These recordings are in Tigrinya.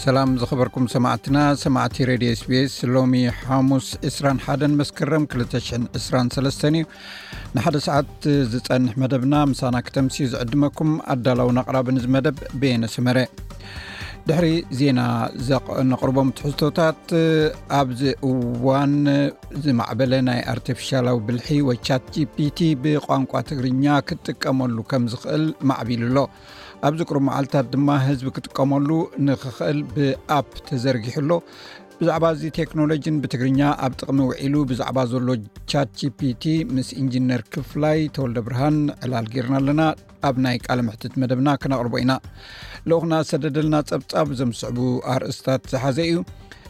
ሰላም ዝኸበርኩም ሰማዕትና ሰማዕቲ ሬድዮ ስቤስ ሎሚ ሓሙስ 2ስራሓን መስከረም 223 እዩ ንሓደ ሰዓት ዝፀንሕ መደብና ምሳና ክተምስዩ ዝዕድመኩም ኣዳላውን ኣቕራቢ ንዝ መደብ ቤየነሰመረ ድሕሪ ዜና ዘነቕርቦም ትሕዝቶታት ኣብዚ እዋን ዝማዕበለ ናይ ኣርቲፊሻላዊ ብልሒ ወቻት ጂፒቲ ብቋንቋ ትግርኛ ክትጥቀመሉ ከም ዝኽእል ማዕቢሉ ኣሎ ኣብዚ ቅሩብ መዓልትታት ድማ ህዝቢ ክጥቀመሉ ንክኽእል ብኣፕ ተዘርጊሑ ኣሎ ብዛዕባ እዚ ቴክኖሎጂን ብትግርኛ ኣብ ጥቕሚ ውዒሉ ብዛዕባ ዘሎ ቻት ጂፒቲ ምስ ኢንጂነር ክፍላይ ተወልደ ብርሃን ዕላል ጌርና ኣለና ኣብ ናይ ቃል ምሕትት መደብና ክነቕርቦ ኢና ልኡክና ሰደደልና ፀብፃብ ዘምስዕቡ ኣርእስታት ዝሓዘ እዩ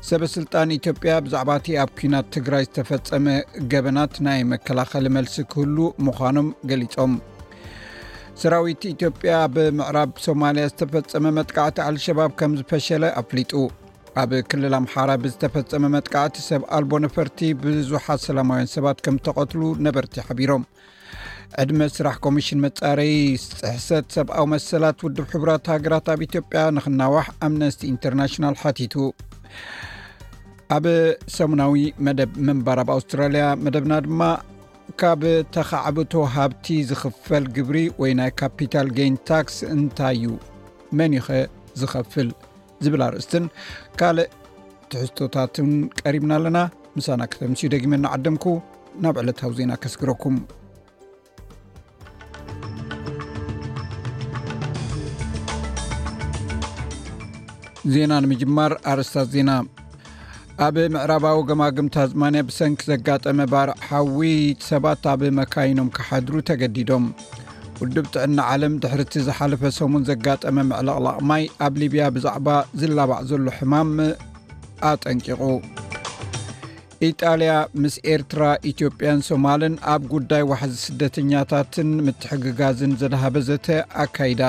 ሰበ ስልጣን ኢትዮጵያ ብዛዕባ እቲ ኣብ ኩናት ትግራይ ዝተፈፀመ ገበናት ናይ መከላኸሊ መልሲ ክህሉ ምዃኖም ገሊፆም ሰራዊት ኢትዮጵያ ብምዕራብ ሶማልያ ዝተፈፀመ መጥቃዕቲ ኣልሸባብ ከም ዝፈሸለ ኣፍሊጡ ኣብ ክልል ኣምሓራ ብዝተፈፀመ መጥቃዕቲ ሰብ ኣልቦ ነፈርቲ ብዙሓት ሰላማውያን ሰባት ከም ተቐትሉ ነበርቲ ሓቢሮም ዕድመ ስራሕ ኮሚሽን መፃረይ ፅሕሰት ሰብኣዊ መሰላት ውድብ ሕቡራት ሃገራት ኣብ ኢትዮጵያ ንክናዋሕ ኣምነስቲ ኢንተርናሽናል ሓቲቱ ኣብ ሰሙናዊ መደብ ምንባር ኣብ ኣውስትራልያ መደብና ድማ ካብ ተኻዕብቶ ሃብቲ ዝኽፈል ግብሪ ወይ ናይ ካፒታል ገይን ታክስ እንታይ እዩ? መን እዩኸ ዝኸፍል? ዝብል ኣርእስትን ካልእ ትሕዝቶታትን ቀሪብና ኣለና ምሳና ክተምስዩ ደጊመ ናዓደምኩ ናብ ዕለታዊ ዜና ከስግረኩም ዜና ንምጅማር ኣርስታት ዜና ኣብ ምዕራባዊ ገማግም ታዝማንያ ብሰንኪ ዘጋጠመ ባርዕ ሓዊ ሰባት ኣብ መካይኖም ክሓድሩ ተገዲዶም ውድብ ጥዕና ዓለም ድሕርቲ ዝሓለፈ ሰሙን ዘጋጠመ ምዕለቕላቕ ማይ ኣብ ሊብያ ብዛዕባ ዝላባዕ ዘሎ ሕማም ኣጠንቂቑ ኢጣልያ ምስ ኤርትራ ኢትዮጵያን ሶማልን ኣብ ጉዳይ ዋሕዚ ስደተኛታትን ምትሕግጋዝን ዘድሃበ ዘተ ኣካይዳ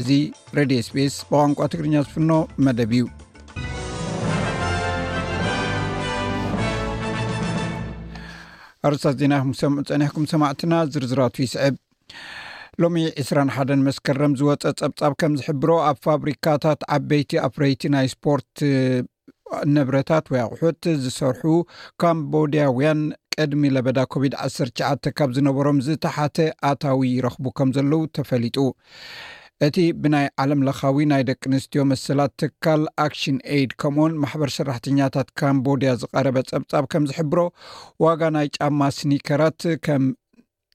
እዚ ረድዮ ስቤስ ብቋንቋ ትግርኛ ዝፍኖ መደብ እዩ ኣርስታት ዜና ኩም ሰምዑ ፀኒሕኩም ሰማዕትና ዝርዝራቱ ይስዕብ ሎሚ 21 መስከረም ዝወፀ ፀብፃብ ከም ዝሕብሮ ኣብ ፋብሪካታት ዓበይቲ ኣፍረይቲ ናይ ስፖርት ንብረታት ወይ ኣቑሑት ዝሰርሑ ካምቦድያውያን ቅድሚ ለበዳ ኮቪድ ዓሰርተ ትሽዓተ ካብ ዝነበሮም ዝተሓተ ኣታዊ ይረኽቡ ከም ዘለዉ ተፈሊጡ። እቲ ብናይ ዓለም ለኻዊ ናይ ደቂ ኣንስትዮ መሰላት ትካል ኣክሽን ኤይድ ከምኡውን ማሕበር ሰራሕተኛታት ካምቦድያ ዝቐረበ ጸብጻብ ከም ዝሕብሮ ዋጋ ናይ ጫማ ስኒከራት ከም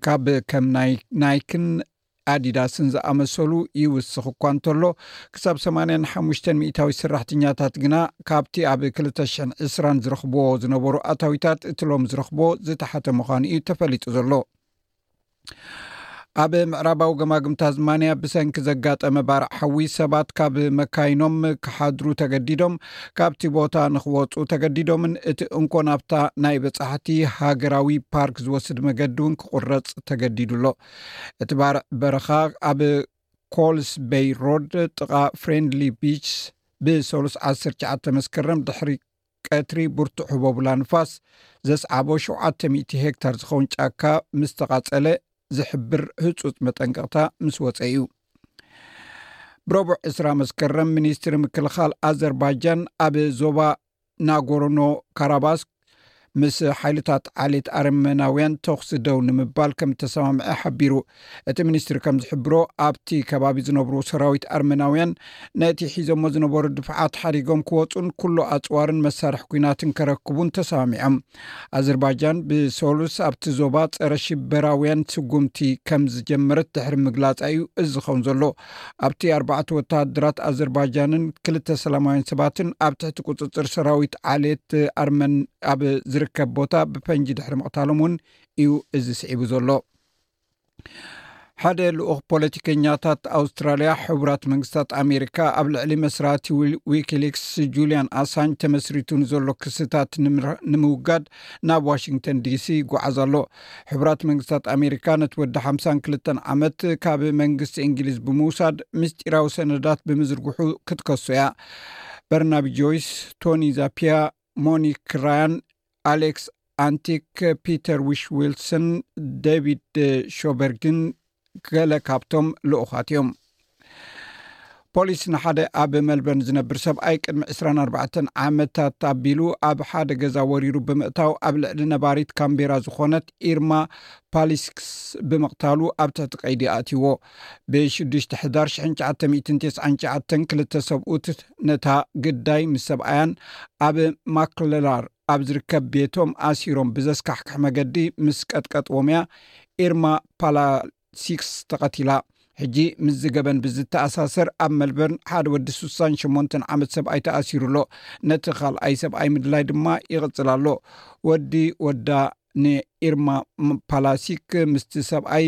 ካብ ከም ናይ ናይክን ኣዲዳስን ዝኣመሰሉ ይውስኽ እኳ እንተሎ ክሳብ 85 ሚታዊት ስራሕተኛታት ግና ካብቲ ኣብ 220 ዝረኽብዎ ዝነበሩ ኣታዊታት እቲ ሎም ዝረኽብዎ ዝተሓተ ምዃኑ እዩ ተፈሊጡ ዘሎ ኣብ ምዕራባዊ ገማግም ታዝማንያ ብሰንኪ ዘጋጠመ ባርዕ ሓዊ ሰባት ካብ መካይኖም ክሓድሩ ተገዲዶም ካብቲ ቦታ ንኽወጹ ተገዲዶምን እቲ እንኮ ናብታ ናይ በጻሕቲ ሃገራዊ ፓርክ ዝወስድ መገዲ እውን ክቑረጽ ተገዲዱ ኣሎ። እቲ ባርዕ በረኻ ኣብ ኮልስ በይ ሮድ ጥቓ ፍሬንድሊ ቢችስ ብሰሉስ ዓሰርተ ትሽዓተ መስከረም ድሕሪ ቀትሪ ብርቱዕ ህቦቡላ ንፋስ ዘስዓቦ ሸውዓተ ሚእቲ ሄክታር ዝኸውን ጫካ ምስ ተቓጸለ ዝሕብር ህፁፅ መጠንቀቕታ ምስ ወፀ እዩ። ብረቡዕ ዕስራ መስከረም ሚኒስትሪ ምክልኻል ኣዘርባጃን ኣብ ዞባ ናጎርኖ ካራባስክ ምስ ሓይልታት ዓሌት ኣረመናውያን ተኹሲ ደው ንምባል ከም እተሰማምዐ ሓቢሩ እቲ ሚኒስትሪ ከም ዝሕብሮ ኣብቲ ከባቢ ዝነብሩ ሰራዊት ኣርመናውያን ነቲ ሒዞሞ ዝነበሩ ድፍዓት ሓዲጎም ክወፁን ኩሉ ኣፅዋርን መሳርሒ ኩናትን ከረክቡን ተሰማሚዖም ኣዘርባጃን ብሰሉስ ኣብቲ ዞባ ጸረ ሽበራውያን ስጉምቲ ከም ዝጀመረት ድሕሪ ምግላጻ እዩ እዚ ዝኸውን ዘሎ ኣብቲ ኣርባዕተ ወተሃደራት ኣዘርባጃንን ክልተ ሰላማውያን ሰባትን ኣብ ትሕቲ ቁፅፅር ሰራዊት ዓሌት ኣርመን ኣብ ዝርከብ ቦታ ብፈንጂ ድሕሪ ምቕታሎም እውን እዩ እዚ ስዒቡ ዘሎ ሓደ ልኡኽ ፖለቲከኛታት ኣውስትራልያ ሕቡራት መንግስታት ኣሜሪካ ኣብ ልዕሊ መስራቲ ዊኪሊክስ ጁልያን ኣሳኝ ተመስሪቱ ንዘሎ ክስታት ንምውጋድ ናብ ዋሽንግተን ዲሲ ይጓዓዝ ኣሎ ሕቡራት መንግስታት ኣሜሪካ ነቲ ወዲ ሓ ክልተን ዓመት ካብ መንግስቲ እንግሊዝ ብምውሳድ ምስጢራዊ ሰነዳት ብምዝርግሑ ክትከሶ እያ በርናቢ ጆይስ ቶኒ ዛፒያ ሞኒክ ራያን ኣሌክስ ኣንቲክ ፒተር ዊሽ ዊልስን ደቪድ ሾበርግን ገለ ካብቶም ልኡኻት እዮም ፖሊስ ንሓደ ኣብ መልበርን ዝነብር ሰብኣይ ቅድሚ 24 ዓመታት ኣቢሉ ኣብ ሓደ ገዛ ወሪሩ ብምእታው ኣብ ልዕሊ ነባሪት ካምቤራ ዝኾነት ኢርማ ፓሊስክስ ብምቕታሉ ኣብ ትሕቲ ቀይዲ ኣእትዎ ብ ሽዱሽተ ሕዳር ሽሕን ትሽዓተ ሚእትን ተስዓን ትሽዓተን ክልተ ሰብኡት ነታ ግዳይ ምስ ሰብኣያን ኣብ ማክለላር ኣብ ዝርከብ ቤቶም ኣሲሮም ብዘስካሕክሕ መገዲ ምስ ቀጥቀጥዎም እያ ኢርማ ፓላሲክስ ተቐቲላ። ሕጂ ምስዚ ገበን ብዝተኣሳሰር ኣብ መልበርን ሓደ ወዲ ስሳን ሸሞንተን ዓመት ሰብኣይ ተኣሲሩ ኣሎ። ነቲ ካልኣይ ሰብኣይ ምድላይ ድማ ይቕጽል ኣሎ። ወዲ ወዳ ንኢርማ ፓላሲክ ምስቲ ሰብኣይ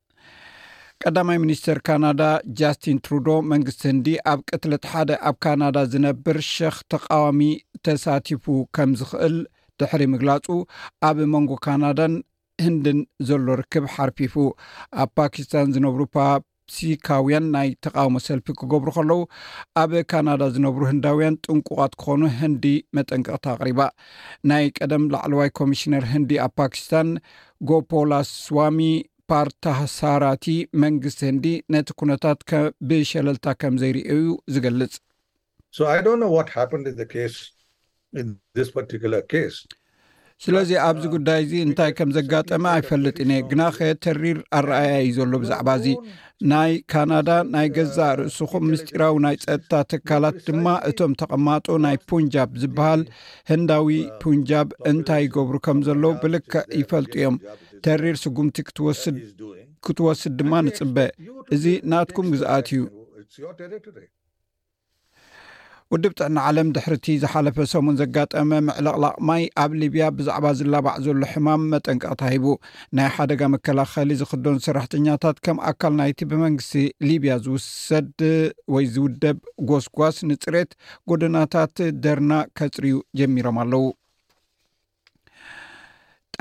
ቀዳማይ ሚኒስተር ካናዳ ጃስቲን ትሩዶ መንግስቲ ህንዲ ኣብ ቅትለት ሓደ ኣብ ካናዳ ዝነብር ሸኽ ተቃዋሚ ተሳቲፉ ከም ዝኽእል ድሕሪ ምግላፁ ኣብ መንጎ ካናዳን ህንድን ዘሎ ርክብ ሓርፊፉ ኣብ ፓኪስታን ዝነብሩ ፓሲካውያን ናይ ተቃውሞ ሰልፊ ክገብሩ ከለዉ ኣብ ካናዳ ዝነብሩ ህንዳውያን ጥንቁቃት ክኾኑ ህንዲ መጠንቀቕታ ኣቕሪባ ናይ ቀደም ላዕለዋይ ኮሚሽነር ህንዲ ኣብ ፓኪስታን ብ ጎፖላስዋሚ ፓርታህሳራቲ መንግስቲ ህንዲ ነቲ ኩነታት ብሸለልታ ከምዘይርእዮ'ዩ ዝገልጽ። ስለዚ ኣብዚ ጉዳይ'ዚ እንታይ ከምዘጋጠመ ኣይፈልጥን'የ፣ ግናኸ ተሪር ኣረኣእያ'ዩ ዘሎ ብዛዕባ'ዚ። ናይ ካናዳ ናይ ገዛእ ርእስኹም ምስጢራዊ ናይ ጸጥታ ትካላት ድማ እቶም ተቐማጦ ናይ ፑንጃብ ዝበሃል ህንዳዊ ፑንጃብ እንታይ ይገብሩ ከም ዘለዉ ብልክዕ ይፈልጡ እዮም ተሪር ስጉምቲ ክትወስድ ክትወስድ ድማ ንጽበ እዚ ናትኩም ግዝኣት እዩ ውድብ ጥዕና ዓለም ድሕሪ እቲ ዝሓለፈ ሰሙን ዘጋጠመ ምዕልቕላቕ ማይ ኣብ ሊብያ ብዛዕባ ዝላባዕ ዘሎ ሕማም መጠንቀቕታ ሂቡ ናይ ሓደጋ መከላኸሊ ዝክደኑ ሰራሕተኛታት ከም ኣካል ናይቲ ብመንግስቲ ሊብያ ዝውሰድ ወይ ዝውደብ ጎስጓስ ንፅሬት ጎደናታት ደርና ከፅርዩ ጀሚሮም ኣለው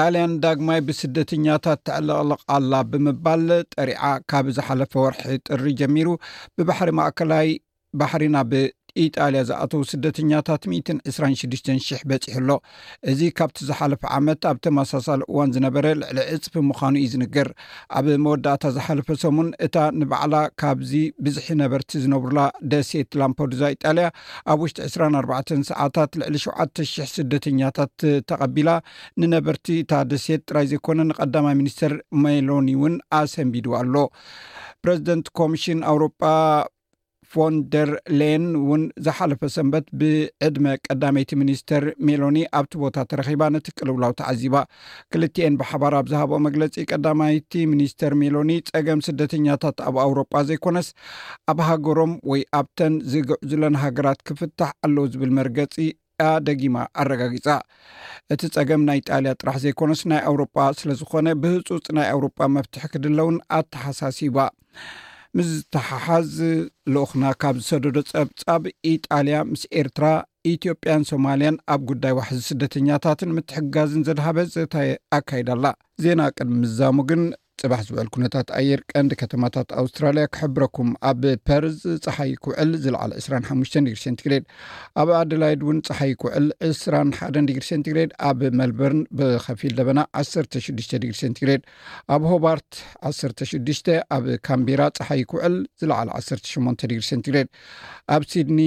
ጣልያን ዳግማይ ብስደተኛታት ተዕለቕለቕ ኣላ ብምባል ጠሪዓ ካብ ዝሓለፈ ወርሒ ጥሪ ጀሚሩ ብባሕሪ ማእከላይ ባሕሪ ናብ ኢጣልያ ዝኣተዉ ስደተኛታት 126 ሽሕ በፂሑ ኣሎ እዚ ካብቲ ዝሓለፈ ዓመት ኣብ ተመሳሳሊ እዋን ዝነበረ ልዕሊ ዕፅፊ ምዃኑ እዩ ዝንገር ኣብ መወዳእታ ዝሓለፈ ሰሙን እታ ንባዕላ ካብዚ ብዝሒ ነበርቲ ዝነብሩላ ደሴት ላምፖዱዛ ኢጣልያ ኣብ ውሽጢ 24 ሰዓታት ልዕሊ 7,00 ስደተኛታት ተቐቢላ ንነበርቲ እታ ደሴት ጥራይ ዘይኮነ ንቀዳማይ ሚኒስተር ሜሎኒ እውን ኣሰንቢዱ ኣሎ ፕረዚደንት ኮሚሽን ኣውሮጳ ፎን ደር ሌን እውን ዝሓለፈ ሰንበት ብዕድመ ቀዳመይቲ ሚኒስተር ሜሎኒ ኣብቲ ቦታ ተረኺባ ነቲ ቅልውላው ተዓዚባ ክልትኤን ብሓባር ኣብ ዝሃበኦ መግለፂ ቀዳማይቲ ሚኒስተር ሜሎኒ ፀገም ስደተኛታት ኣብ ኣውሮጳ ዘይኮነስ ኣብ ሃገሮም ወይ ኣብተን ዝግዕዙለን ሃገራት ክፍታሕ ኣለዉ ዝብል መርገፂ እያ ደጊማ ኣረጋጊጻ። እቲ ጸገም ናይ ጣልያ ጥራሕ ዘይኮነስ ናይ ኣውሮጳ ስለ ዝኾነ ብህጹጽ ናይ ኣውሮጳ መፍትሒ ክድለውን ኣተሓሳሲባ። ምስ ዝተሓሓዝ ልኡኽና ካብ ዝሰደዶ ጸብጻብ ኢጣልያ ምስ ኤርትራ ኢትዮጵያን ሶማልያን ኣብ ጉዳይ ዋሕዚ ስደተኛታትን ምትሕግጋዝን ዘድሃበ ዘተ ኣካይዳ ኣላ። ዜና ቅድሚ ምዛሙ ግን ጽባሕ ዝበል ኩነታት ኣየር ቀንዲ ከተማታት ኣውስትራልያ ክሕብረኩም ኣብ ፐርዝ ፀሓይ ክውዕል ዝለዓል 25 ዲግሪ ሴንቲግሬድ ኣብ ኣደላይድ እውን ፀሓይ ክውዕል 21 ዲግሪ ሴንቲግሬድ ኣብ መልበርን ብከፊል ደበና 16 ዲግሪ ሴንቲግሬድ ኣብ ሆባርት 16 ኣብ ካምቢራ ፀሓይ ክውዕል ዝለዓል 18 ዲግሪ ሴንቲግሬድ ኣብ ሲድኒ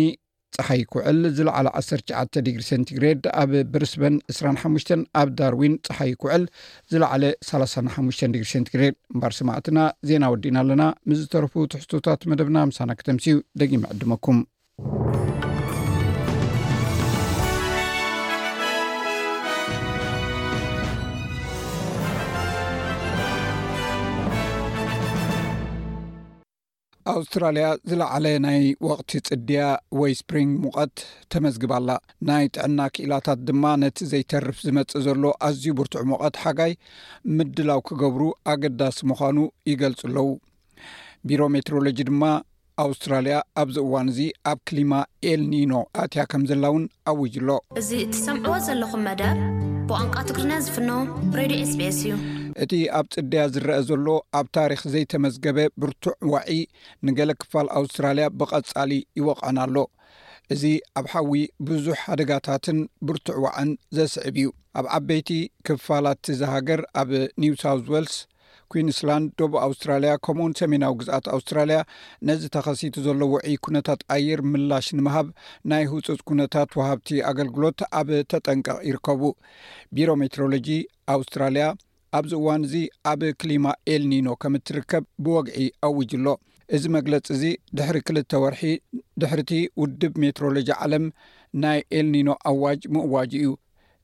ጸሓይ ኩዕል ዝለዓለ ዓሰርተ ትሽዓተ ዲግሪ ሰንቲግሬድ፣ ኣብ ብርስበን ዕስራን ሓሙሽተን፣ ኣብ ዳርዊን ጸሓይ ኩዕል ዝለዓለ ሰላሳን ሓሙሽተን ዲግሪ ሰንቲግሬድ። እምበር ሰማዕትና ዜና ወዲእና ኣለና። ምስ ዝተረፉ ትሕዝቶታት መደብና ምሳና ክተምስዩ ደጊመ ዕድመኩም። ኣውስትራልያ ዝለዓለ ናይ ወቕቲ ጽድያ ወይ ስፕሪንግ ሙቐት ተመዝግብ ኣላ ናይ ጥዕና ክኢላታት ድማ ነቲ ዘይተርፍ ዝመጽእ ዘሎ ኣዝዩ ብርቱዕ ሙቐት ሓጋይ ምድላው ክገብሩ ኣገዳሲ ምዃኑ ይገልጹ ኣለዉ ቢሮ ሜትሮሎጂ ድማ ኣውስትራልያ ኣብዚ እዋን እዚ ኣብ ክሊማ ኤልኒኖ ኣትያ ከም ዘላ እውን ኣዊጁ ኣሎ። እዚ እትሰምዕዎ ዘለኹም መደብ ብቋንቋ ትግርኛ ዝፍኖ ሬድዮ ኤስቢኤስ እዩ። እቲ ኣብ ጽድያ ዝረኣ ዘሎ ኣብ ታሪኽ ዘይተመዝገበ ብርቱዕ ዋዒ ንገለ ክፋል ኣውስትራልያ ብቐጻሊ ይወቕዐና ኣሎ። እዚ ኣብ ሓዊ ብዙሕ ሓደጋታትን ብርቱዕ ዋዕን ዘስዕብ እዩ። ኣብ ዓበይቲ ክፋላት'ዛ ሃገር ኣብ ኒው ሳውዝ ዌልስ፣ ኲንስላንድ፣ ደቡብ ኣውስትራልያ ከምኡውን ሰሜናዊ ግዝኣት ኣውስትራልያ ነዚ ተኸሲቱ ዘሎ ውዑይ ኩነታት ኣየር ምላሽ ንምሃብ ናይ ህጹጽ ኩነታት ወሃብቲ ኣገልግሎት ኣብ ተጠንቀቕ ይርከቡ። ቢሮ ሜትሮሎጂ ኣውስትራልያ ኣብዚ እዋን እዚ ኣብ ክሊማ ኤልኒኖ ከም እትርከብ ብወግዒ ኣዊጁ ኣሎ። እዚ መግለጺ እዚ ድሕሪ ክልተ ወርሒ ድሕሪቲ ውድብ ሜትሮሎጂ ዓለም ናይ ኤልኒኖ ኣዋጅ ምእዋጁ እዩ።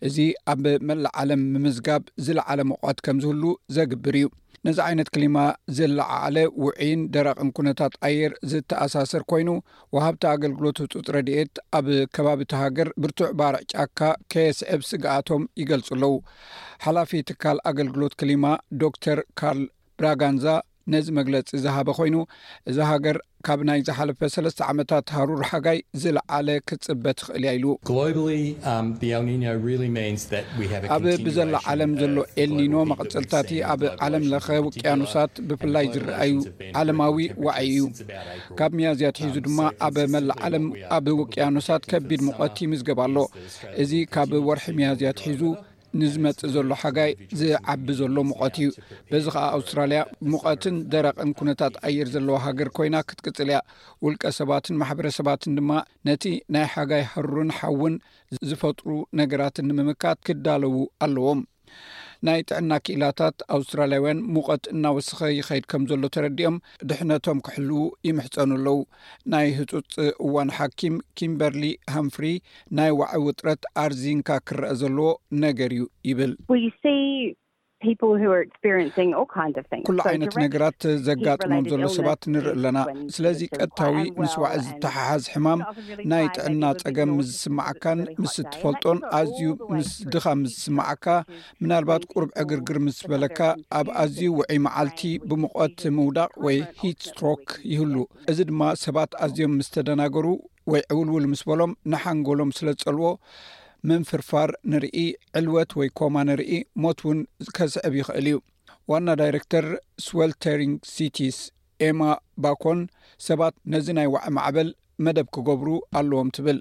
እዚ ኣብ መላእ ዓለም ምምዝጋብ ዝለዓለ ሙቐት ከም ዝህሉ ዘግብር እዩ። ነዚ ዓይነት ክሊማ ዘለዓዓለ ውዑይን ደረቕን ኩነታት ኣየር ዝተኣሳሰር ኮይኑ፣ ወሃብቲ ኣገልግሎት ህጹጽ ረድኤት ኣብ ከባቢ እታ ሃገር ብርቱዕ ባርዕ ጫካ ከየስዕብ ስግኣቶም ይገልጹ ኣለዉ። ሓላፊ ትካል ኣገልግሎት ክሊማ ዶክተር ካርል ብራጋንዛ፣ ነዚ መግለፂ ዝሃበ ኮይኑ እዛ ሃገር ካብ ናይ ዝሓለፈ ሰለስተ ዓመታት ሃሩር ሓጋይ ዝለዓለ ክትፅበ ትኽእል እያ ኢሉ። ኣብ ብዘላ ዓለም ዘሎ ኤልኒኖ መቐፀልታቲ ኣብ ዓለም ለኸ ውቅያኖሳት ብፍላይ ዝረኣ እዩ። ዓለማዊ ዋዒ እዩ። ካብ ሚያዝያ ኣትሒዙ ድማ ኣብ መላእ ዓለም ኣብ ውቅያኖሳት ከቢድ ሙቐት ይምዝገብ ኣሎ። እዚ ካብ ወርሒ ሚያዝያ ኣትሒዙ ንዝመጽእ ዘሎ ሓጋይ ዝዓቢ ዘሎ ሙቐት እዩ በዚ ከዓ ኣውስትራልያ ሙቐትን ደረቕን ኩነታት ኣየር ዘለዎ ሃገር ኮይና ክትቅጽል እያ ውልቀ ሰባትን ማሕበረሰባትን ድማ ነቲ ናይ ሓጋይ ሃሩርን ሓውን ዝፈጥሩ ነገራትን ንምምካት ክዳለዉ ኣለዎም ናይ ጥዕና ክኢላታት ኣውስትራልያውያን ሙቐት እናወስኸ ይኸይድ ከም ዘሎ ተረዲኦም ድሕነቶም ክሕልዉ ይምሕፀኑ ኣለዉ ናይ ህጹጽ እዋን ሓኪም ኪምበርሊ ሃምፍሪ፣ ናይ ዋዒ ውጥረት ኣርዚንካ ክረኣ ዘለዎ ነገር እዩ ይብል። ኩሉ ዓይነት ነገራት ዘጋጥሞም ዘሎ ሰባት ንርኢ ኣለና። ስለዚ ቀጥታዊ ምስ ዋዒ ዝተሓሓዝ ሕማም፣ ናይ ጥዕና ጸገም ምስ ዝስምዓካን ምስ እትፈልጦን ኣዝዩ ምስ ድኻም ምስ ዝስምዓካ ምናልባት ቁርብ ዕግርግር ምስ በለካ ኣብ ኣዝዩ ውዑይ መዓልቲ ብሙቐት ምውዳቕ ወይ ሂት ስትሮክ ይህሉ እዚ ድማ ሰባት ኣዝዮም ምስ ተደናገሩ ወይ ዕውልውል ምስ በሎም ንሓንጎሎም ስለ ዝጸልዎ ምንፍርፋር ንርኢ ዕልወት ወይ ኮማ ንርኢ ሞት እውን ከስዕብ ይኽእል እዩ ዋና ዳይረክተር ስወልተሪንግ ሲቲስ ኤማ ባኮን ሰባት ነዚ ናይ ዋዒ ማዕበል መደብ ክገብሩ ኣለዎም ትብል።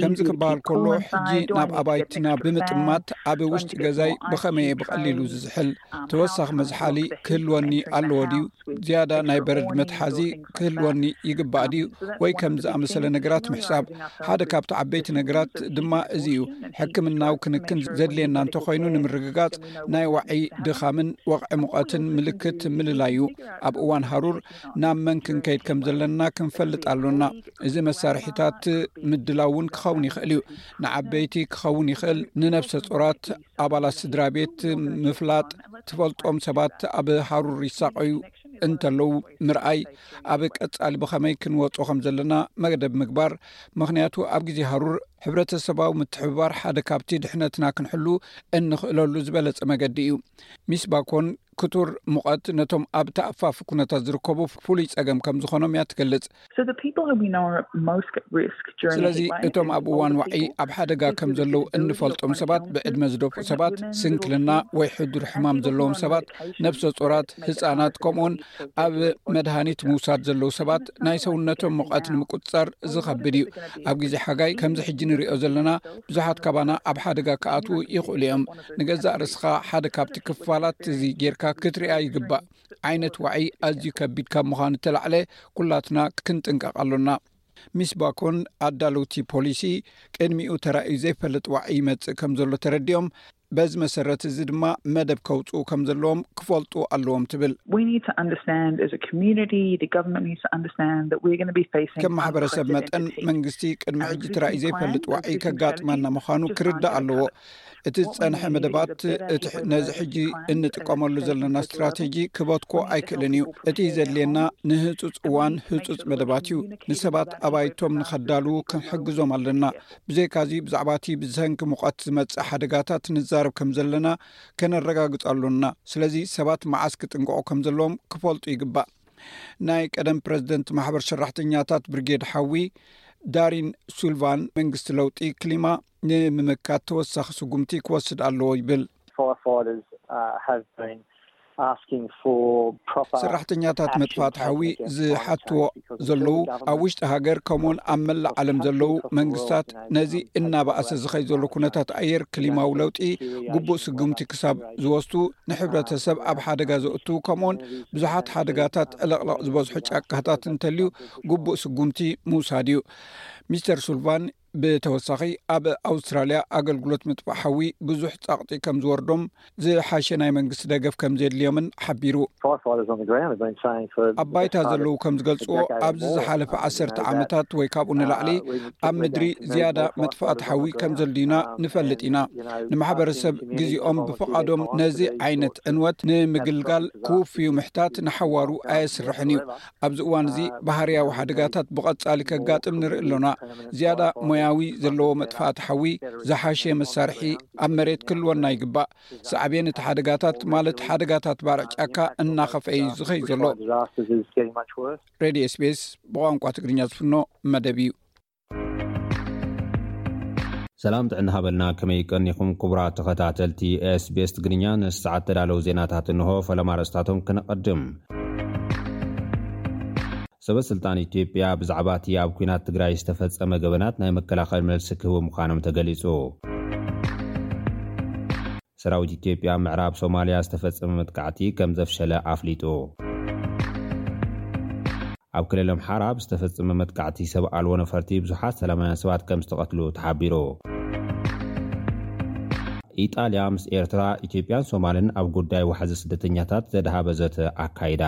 ከምዚ ክበሃል ከሎ ሕጂ ናብ ኣባይትና ብምጥማት ኣብ ውሽጢ ገዛይ ብኸመይ እየ ብቐሊሉ ዝዝሕል? ተወሳኺ መዝሓሊ ክህልወኒ ኣለዎ ድዩ? ዝያዳ ናይ በረድ መትሓዚ ክህልወኒ ይግባእ ድዩ ወይ ከም ዝኣመሰለ ነገራት ምሕሳብ ሓደ ካብቲ ዓበይቲ ነገራት ድማ እዚ እዩ ሕክምናዊ ክንክን ዘድልየና እንተኮይኑ ንምርግጋፅ ናይ ዋዒ ድኻምን ወቕዒ ሙቐትን ምልክት ምልላይ እዩ ኣብ እዋን ሃሩር ናብ መን ክንከይድ ከም ዘለና ክንፈልጥ ኣሎና እዚ መሳርሒታት ምድላው እውን ክኸውን ይኽእል እዩ ንዓበይቲ ክኸውን ይኽእል ንነብሰ ፆራት ኣባላት ስድራ ቤት ምፍላጥ ትፈልጦም ሰባት ኣብ ሃሩር ይሳቀዩ እንተለዉ ምርኣይ ኣብ ቀፃሊ ብኸመይ ክንወፁ ከም ዘለና መደብ ምግባር ምክንያቱ ኣብ ግዜ ሃሩር ሕብረተሰባዊ ምትሕብባር ሓደ ካብቲ ድሕነትና ክንሕሉ እንኽእለሉ ዝበለፀ መገዲ እዩ ሚስ ባኮን ክቱር ሙቐት ነቶም ኣብ ተኣፋፊ ኩነታት ዝርከቡ ፍሉይ ጸገም ከም ዝኾኖም እያ ትገልጽ። ስለዚ እቶም ኣብ እዋን ዋዒ ኣብ ሓደጋ ከም ዘለዉ እንፈልጦም ሰባት ብዕድመ ዝደፍኡ ሰባት፣ ስንክልና ወይ ሕዱር ሕማም ዘለዎም ሰባት፣ ነብሰ ጾራት፣ ህጻናት ከምኡውን ኣብ መድሃኒት ምውሳድ ዘለዉ ሰባት ናይ ሰውነቶም ሙቐት ንምቁጽጻር ዝኸብድ እዩ። ኣብ ግዜ ሓጋይ ከምዚ ሕጂ ንርእዮ ዘለና ብዙሓት ካባና ኣብ ሓደጋ ክኣትዉ ይኽእሉ እዮም። ንገዛእ ርስኻ ሓደ ካብቲ ክፋላት እዚ ጌርካ ክትርያ ይግባእ ዓይነት ዋዒ ኣዝዩ ከቢድ ካብ ምዃኑ እተላዕለ ኩላትና ክንጥንቀቕ ኣሎና ሚስ ባኮን ኣዳለውቲ ፖሊሲ ቅድሚኡ ተራእዩ ዘይፈልጥ ዋዒ ይመጽእ ከም ዘሎ ተረዲኦም በዚ መሰረት እዚ ድማ መደብ ከውፅኡ ከም ዘለዎም ክፈልጡ ኣለዎም ትብል ከም ማሕበረሰብ መጠን መንግስቲ ቅድሚ ሕጂ ተራእዩ ዘይፈልጥ ዋዒ ከጋጥመና ምዃኑ ክርዳእ ኣለዎ እቲ ዝፀንሐ መደባት እቲ ነዚ ሕጂ እንጥቀመሉ ዘለና ስትራቴጂ ክበትኮ ኣይክእልን እዩ እቲ ዘድልየና ንህፁፅ እዋን ህፁፅ መደባት እዩ ንሰባት ኣባይቶም ንኸዳልዉ ክንሕግዞም ኣለና ብዘይካዚ ብዛዕባ እቲ ብሰንኪ ሙቐት ዝመፅእ ሓደጋታት ንዛርብ ከም ዘለና ከነረጋግፅ ኣሎና ስለዚ ሰባት መዓስ ክጥንቀቑ ከም ዘለዎም ክፈልጡ ይግባእ ናይ ቀደም ፕረዚደንት ማሕበር ሰራሕተኛታት ብርጌድ ሓዊ ዳሪን ሱልቫን መንግስቲ ለውጢ ክሊማ ንምምካት ተወሳኺ ስጉምቲ ክወስድ ኣለዎ ይብል። ሰራሕተኛታት መጥፋእቲ ሓዊ ዝሓትዎ ዘለዉ ኣብ ውሽጢ ሃገር ከምኡ ውን ኣብ መላእ ዓለም ዘለዉ መንግስታት ነዚ እናበኣሰ ዝኸይ ዘሎ ኩነታት ኣየር ክሊማዊ ለውጢ ግቡእ ስጉምቲ ክሳብ ዝወስዱ ንሕብረተሰብ ኣብ ሓደጋ ዘእት ከምኡ ውን ብዙሓት ሓደጋታት ዕለቕለቕ ዝበዝሖ ጫካታት እንተልዩ ግቡእ ስጉምቲ ምውሳድ እዩ ሚስተር ሱልቫን ብተወሳኺ ኣብ ኣውስትራልያ ኣገልግሎት ምጥፋእ ሓዊ ብዙሕ ጸቕጢ ከም ዝወርዶም ዝሓሸ ናይ መንግስቲ ደገፍ ከም ዘድልዮምን ሓቢሩ። ኣብ ባይታ ዘለዉ ከም ዝገልጽዎ ኣብዚ ዝሓለፈ ዓሰርተ ዓመታት ወይ ካብኡ ንላዕሊ ኣብ ምድሪ ዝያዳ መጥፋእቲ ሓዊ ከም ዘድልዩና ንፈልጥ ኢና። ንማሕበረሰብ ግዜኦም ብፍቓዶም ነዚ ዓይነት ዕንወት ንምግልጋል ክውፍዩ ምሕታት ንሓዋሩ ኣየስርሕን እዩ። ኣብዚ እዋን እዚ ባህርያዊ ሓደጋታት ብቐጻሊ ከጋጥም ንርኢ ኣሎና። ዝያዳ ሞያዊ ዘለዎ መጥፋእቲ ሓዊ፣ ዝሓሸ መሳርሒ ኣብ መሬት ክህልወና ይግባእ። ሳዕቤን እቲ ሓደጋታት ማለት ሓደጋታት ባርዕ ጫካ እናኸፍአ እዩ ዝኸይድ ዘሎ። ሬድዮ ኤስቢኤስ ብቋንቋ ትግርኛ ዝፍኖ መደብ እዩ። ሰላም ጥዕና ሃበልና ከመይ ቀኒኹም ክቡራት ተኸታተልቲ SBS ትግርኛ ነዚ ሰዓት ተዳለዉ ዜናታት እንሆ ፈለማ ኣርእስታቶም ክነቐድም ሰበ ስልጣን ኢትዮጵያ ብዛዕባ እቲ ኣብ ኩናት ትግራይ ዝተፈጸመ ገበናት ናይ መከላኸሊ መልሲ ክህቡ ምዃኖም ተገሊጹ ሰራዊት ኢትዮጵያ ኣብ ምዕራብ ሶማልያ ዝተፈጸመ መጥቃዕቲ ከም ዘፍሸለ ኣፍሊጡ። ኣብ ክልል ኣምሓራ ብዝተፈጸመ መጥቃዕቲ ሰብ ኣልቦ ነፈርቲ ብዙሓት ሰላማውያን ሰባት ከም ዝተቐትሉ ተሓቢሩ። ኢጣልያ ምስ ኤርትራ፣ ኢትዮጵያን ሶማልን ኣብ ጉዳይ ዋሕዚ ስደተኛታት ዘድሃበ ዘተ ኣካይዳ።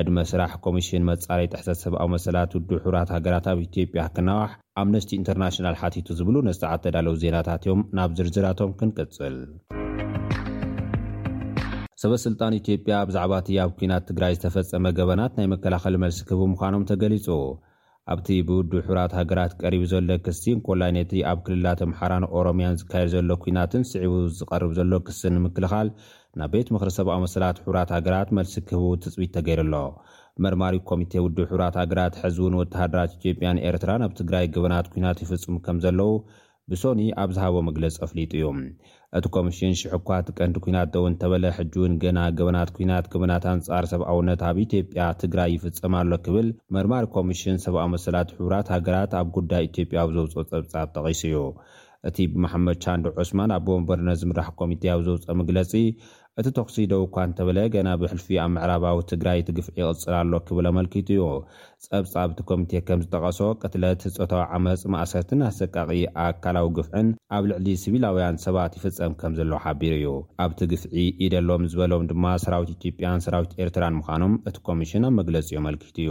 ዕድመ ስራሕ ኮሚሽን መጻረይ ጥሕሰት ሰብኣዊ መሰላት ውድብ ሕቡራት ሃገራት ኣብ ኢትዮጵያ ክናዋሕ፣ ኣምነስቲ ኢንተርናሽናል ሓቲቱ ዝብሉ ነጻዓት ተዳለዉ ዜናታት እዮም ናብ ዝርዝራቶም ክንቅጽል። ሰበ ስልጣን ኢትዮጵያ ብዛዕባ እቲ ኣብ ኲናት ትግራይ ዝተፈጸመ ገበናት ናይ መከላኸሊ መልሲ ክህቡ ምዃኖም ተገሊጹ። ኣብቲ ብውድብ ሕቡራት ሃገራት ቀሪቡ ዘሎ ክሲ እንኮላይ ነቲ ኣብ ክልላት ኣምሓራን ኦሮምያን ዝካየድ ዘሎ ኲናትን ስዒቡ ዝቐርብ ዘሎ ክሲ ንምክልኻል ናብ ቤት ምኽሪ ሰብኣዊ መሰላት ሕቡራት ሃገራት መልሲ ክህቡ ትጽቢት ተገይሩ ኣሎ። መርማሪ ኮሚቴ ውድብ ሕቡራት ሃገራት ሕዚ እውን ወተሃደራት ኢትዮጵያን ኤርትራን ኣብ ትግራይ ገበናት ኲናት ይፍፅሙ ከም ዘለዉ ብሶኑይ ኣብ ዝሃቦ መግለፂ ኣፍሊጡ እዩ። እቲ ኮሚሽን ሽሕ እኳ እቲ ቀንዲ ኲናት ደው እንተበለ ሕጂ እውን ገና ገበናት ኲናት፣ ገበናት ኣንፃር ሰብኣውነት ኣብ ኢትዮጵያ፣ ትግራይ ይፍፀም ኣሎ ክብል መርማሪ ኮሚሽን ሰብኣዊ መሰላት ሕቡራት ሃገራት ኣብ ጉዳይ ኢትዮጵያ ኣብ ዘውፅኦ ፀብፃብ ጠቒሱ እዩ። እቲ ብመሓመድ ቻንድ ዑስማን ኣቦ ወንበርነት ዝምራሕ ኮሚቴ ኣብ ዘውፅኦ መግለፂ እቲ ተኹሲ ደው እኳ እንተበለ ገና ብሕልፊ ኣብ ምዕራባዊ ትግራይ እቲ ግፍዒ ይቕጽል ኣሎ ክብል ኣመልኪቱ'ዩ። ጸብጻብ እቲ ኮሚቴ ከም ዝጠቐሶ፣ ቅትለት፣ ጾታዊ ዓመጽ፣ ማእሰርትን ኣሰቃቒ ኣካላዊ ግፍዕን ኣብ ልዕሊ ሲቪላውያን ሰባት ይፍጸም ከም ዘሎ ሓቢሩ'ዩ። ኣብቲ ግፍዒ ኢድ ኣሎዎም ዝበሎም ድማ ሰራዊት ኢትዮጵያን ሰራዊት ኤርትራን ምዃኖም እቲ ኮሚሽን ኣብ መግለጺኡ ኣመልኪቱ'ዩ።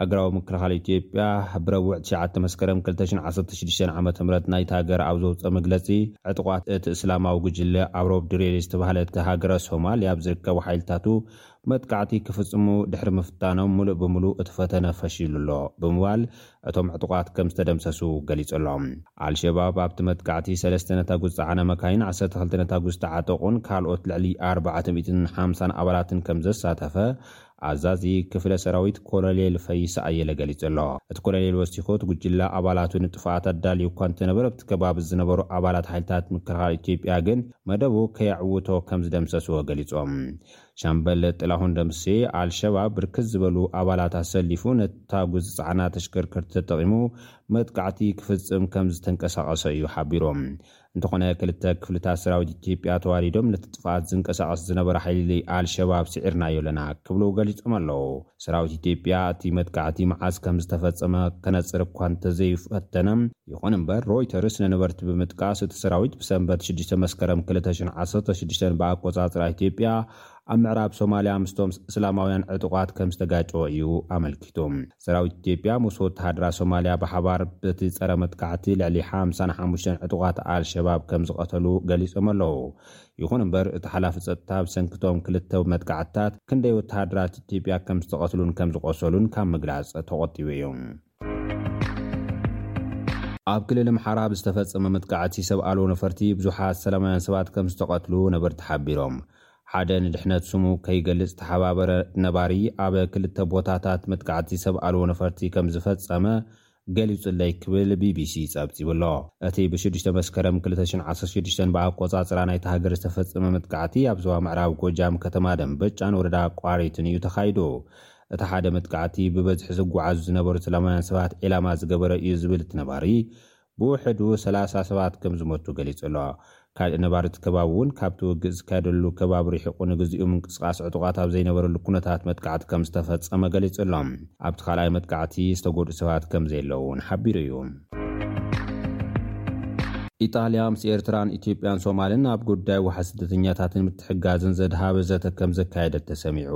ሃገራዊ ምክልኻል ኢትዮጵያ ብረቡዕ ትሽዓተ መስከረም ክልተ ሽሕን ዓሰርተ ሽዱሽተን ዓመተ ምህረት ናይታ ሃገር ኣብ ዘውጽኦ መግለጺ፣ ዕጡቓት እቲ እስላማዊ ጉጅለ ኣብ ሮብ ድሬሌ ዝተባህለት ሃገረ ሶማል ኣብ ዝርከቡ ሓይልታቱ መጥቃዕቲ ክፍጽሙ ድሕሪ ምፍታኖም ምሉእ ብምሉእ እቲ ፈተነ ፈሺሉ ኣሎ ብምባል እቶም ዕጡቓት ከም ዝተደምሰሱ ገሊጹ ኣሎ። ኣልሸባብ ኣብቲ መጥቃዕቲ ሰለስተ ነታጒ ዝጸዓና መካይን፣ ዓሰርተ ክልተ ነታጒ ዝተዓጠቑን ካልኦት ልዕሊ ኣርባዕተ ሚእትን ሓምሳን ኣባላትን ከም ዘሳተፈ ኣዛዚ ክፍለ ሰራዊት ኮሎኔል ፈይሳ ኣየለ ገሊጹ'ሎ። እቲ ኮሎኔል ወሲኹ፣ እቲ ጉጅለ ኣባላቱ ንጥፍኣት ኣዳልዩ እኳ እንተነበረ፣ ኣብቲ ከባቢ ዝነበሩ ኣባላት ሓይልታት ምክልኻል ኢትዮጵያ ግን መደቡ ከየዕውቶ ከም ዝደምሰስዎ ገሊጹ። ሻምበል ጥላሁን ደምሴ፣ ኣልሸባብ ብርክት ዝበሉ ኣባላት ኣሰሊፉ ነቲ ታጉ ዝጸዓና ተሽከርከርቲ ተጠቒሙ መጥቃዕቲ ክፍጽም ከም ዝተንቀሳቐሰ እዩ ሓቢሩ። እንተኾነ ክልተ ክፍልታት ሰራዊት ኢትዮጵያ ተዋዲዶም ነቲ ጥፍኣት ዝንቀሳቐስ ዝነበረ ሓይሊ ኣልሸባብ ስዒርናዮ ኣለና ክብሉ ገሊፆም ኣለው። ሰራዊት ኢትዮጵያ እቲ መጥቃዕቲ መዓዝ ከምዝተፈፀመ ከነፅር እኳ እንተዘይፈተነ፣ ይኹን እምበር ሮይተርስ ንነበርቲ ብምጥቃስ እቲ ሰራዊት ብሰንበት ሽዱሽተ መስከረም ክልተ ሽሕን ዓሰርተ ሽዱሽተን ብኣቆፃፅራ ኢትዮጵያ ኣብ ምዕራብ ሶማሊያ ምስቶም እስላማውያን ዕጡቓት ከምዝተጋጨወ እዩ ኣመልኪቱ። ሰራዊት ኢትዮጵያ ምስ ወተሃደራት ሶማልያ ብሓባር በቲ ጸረ መጥቃዕቲ ልዕሊ ሓምሳን ሓሙሽተን ዕጡቓት ኣልሸባብ ከምዝቐተሉ ገሊጾም ኣለዉ። ይኹን እምበር እቲ ሓላፊ ጸጥታ ብሰንኪ እቶም ክልተ መጥቃዕትታት ክንደይ ወተሃደራት ኢትዮጵያ ከምዝተቐትሉን ከምዝቖሰሉን ካብ ምግላጽ ተቖጢቡ እዩ። ኣብ ክልል ኣምሓራ ብዝተፈጸመ መጥቃዕቲ ሰብ ኣልቦ ነፈርቲ ብዙሓት ሰላማውያን ሰባት ከምዝተቐትሉ ነበርቲ ሓቢሮም። ሓደ ንድሕነት ስሙ ከይገልጽ ዝተሓባበረ ነባሪ፣ ኣብ ክልተ ቦታታት መጥቃዕቲ ሰብ ኣልቦ ነፈርቲ ከም ዝፈጸመ ገሊጹለይ ክብል ቢቢሲ ጸብጺቡ'ሎ። እቲ ብ ሽዱሽተ መስከረም ክልተ ሽሕን ዓሰርተ ሽዱሽተን ብኣቆጻጽራ ናይታ ሃገር ዝተፈጸመ መጥቃዕቲ ኣብ ዞባ ምዕራብ ጎጃም ከተማ ደምበጫን ወረዳ ቋሪትን እዩ ተኻይዱ። እቲ ሓደ መጥቃዕቲ ብበዝሒ ዝጓዓዙ ዝነበሩ ሰላማውያን ሰባት ዒላማ ዝገበረ እዩ ዝብል እቲ ነባሪ፣ ብውሕዱ ሰላሳ ሰባት ከም ዝሞቱ ገሊጹ'ሎ። ካልእ ነባሪ'ቲ ከባቢ'ውን ካብቲ ውግእ ዝካየደሉ ከባቢ ርሒቑ ንግዚኡ ምንቅስቓስ ዕጡቓት ኣብ ዘይነበረሉ ኩነታት መጥቃዕቲ ከም ዝተፈጸመ ገሊጹ'ሎ። ኣብቲ ካልኣይ መጥቃዕቲ ዝተጎድኡ ሰባት ከም ዘየለዉ'ውን ሓቢሩ እዩ። ኢጣልያ ምስ ኤርትራን ኢትዮጵያን ሶማልን ኣብ ጉዳይ ዋሕዚ ስደተኛታትን ምትሕግጋዝን ዘድሃበ ዘተ ከም ዘካየደት ተሰሚዑ።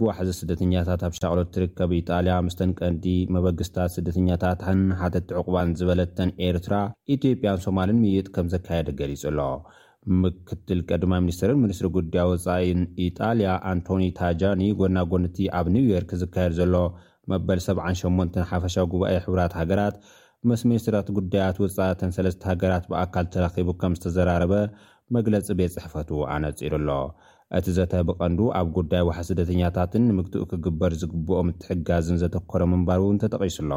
ብዋሕዚ ስደተኛታት ኣብ ሻቕሎት ትርከብ ኢጣልያ ምስተን ቀንዲ መበግስታት ስደተኛታታን ሓተቲ ዑቕባን ዝበለተን ኤርትራ፣ ኢትዮጵያን ሶማልን ምይይጥ ከምዘካየደ ገሊጹ'ሎ። ምክትል ቀድማይ ሚኒስተርን ሚኒስትሪ ጉዳይ ወጻኢን ኢጣልያ ኣንቶኒ ታጃኒ ጎና ጎኒ'ቲ ኣብ ኒውዮርክ ዝካየድ ዘሎ መበል ሰብዓን ሸሞንተን ሓፈሻዊ ጉባኤ ሕቡራት ሃገራት ምስ ሚኒስትራት ጉዳያት ወጻኢ እተን ሰለስተ ሃገራት ብኣካል ተራኺቡ ከምዝተዘራረበ መግለጺ ቤት ጽሕፈቱ ኣነጺሩ'ሎ። እቲ ዘተ ብቐንዱ ኣብ ጉዳይ ዋሕስ ስደተኛታትን ንምግትኡ ክግበር ዝግብኦ ምትሕግጋዝን ዘተኮረ ምንባሩ እውን ተጠቒሱ ኣሎ።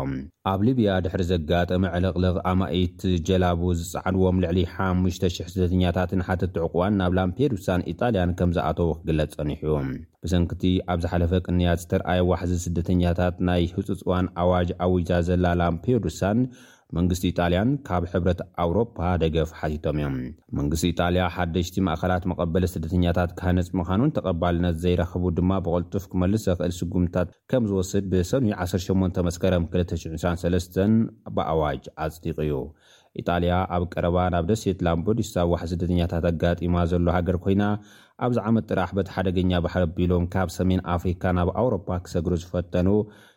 ኣብ ሊብያ ድሕሪ ዘጋጠመ ዕልቕልቕ፣ ኣማኢት ጀላቡ ዝጸዓንዎም ልዕሊ ሓሙሽተ ሽሕ ስደተኛታትን ሓተቲ ዑቕባን ናብ ላምፔዱሳን ኢጣልያን ከም ዝኣተዉ ክግለጽ ጸኒሑ እዩ። ብሰንኪ እቲ ኣብ ዝሓለፈ ቅንያት ዝተርኣየ ዋሕዚ ስደተኛታት ናይ ህጹጽ እዋን ኣዋጅ ኣዊጃ ዘላ ላምፔዱሳን፣ መንግስቲ ኢጣልያን ካብ ሕብረት ኣውሮፓ ደገፍ ሓቲቶም እዮም። መንግስቲ ኢጣልያ ሓደሽቲ ማእኸላት መቐበሊ ስደተኛታት ክሃንፅ ምኻኑን ተቐባልነት ዘይረኽቡ ድማ ብቕልጡፍ ክመልስ ዘኽእል ስጉምትታት ከምዝወስድ ብሰኑይ ዓሰርተ ሸሞንተ መስከረም ክልተ ሽሕን ዕስራን ሰለስተን ብኣዋጅ ኣፅዲቑ እዩ። ኢጣልያ ኣብ ቀረባ ናብ ደሴት ላምፐዱሳ ዋሕዚ ስደተኛታት ኣጋጢማ ዘሎ ሃገር ኮይና ኣብዚ ዓመት ጥራሕ በቲ ሓደገኛ ባሕሪ ኣቢሎም ካብ ሰሜን ኣፍሪካ ናብ ኣውሮፓ ክሰግሩ ዝፈተኑ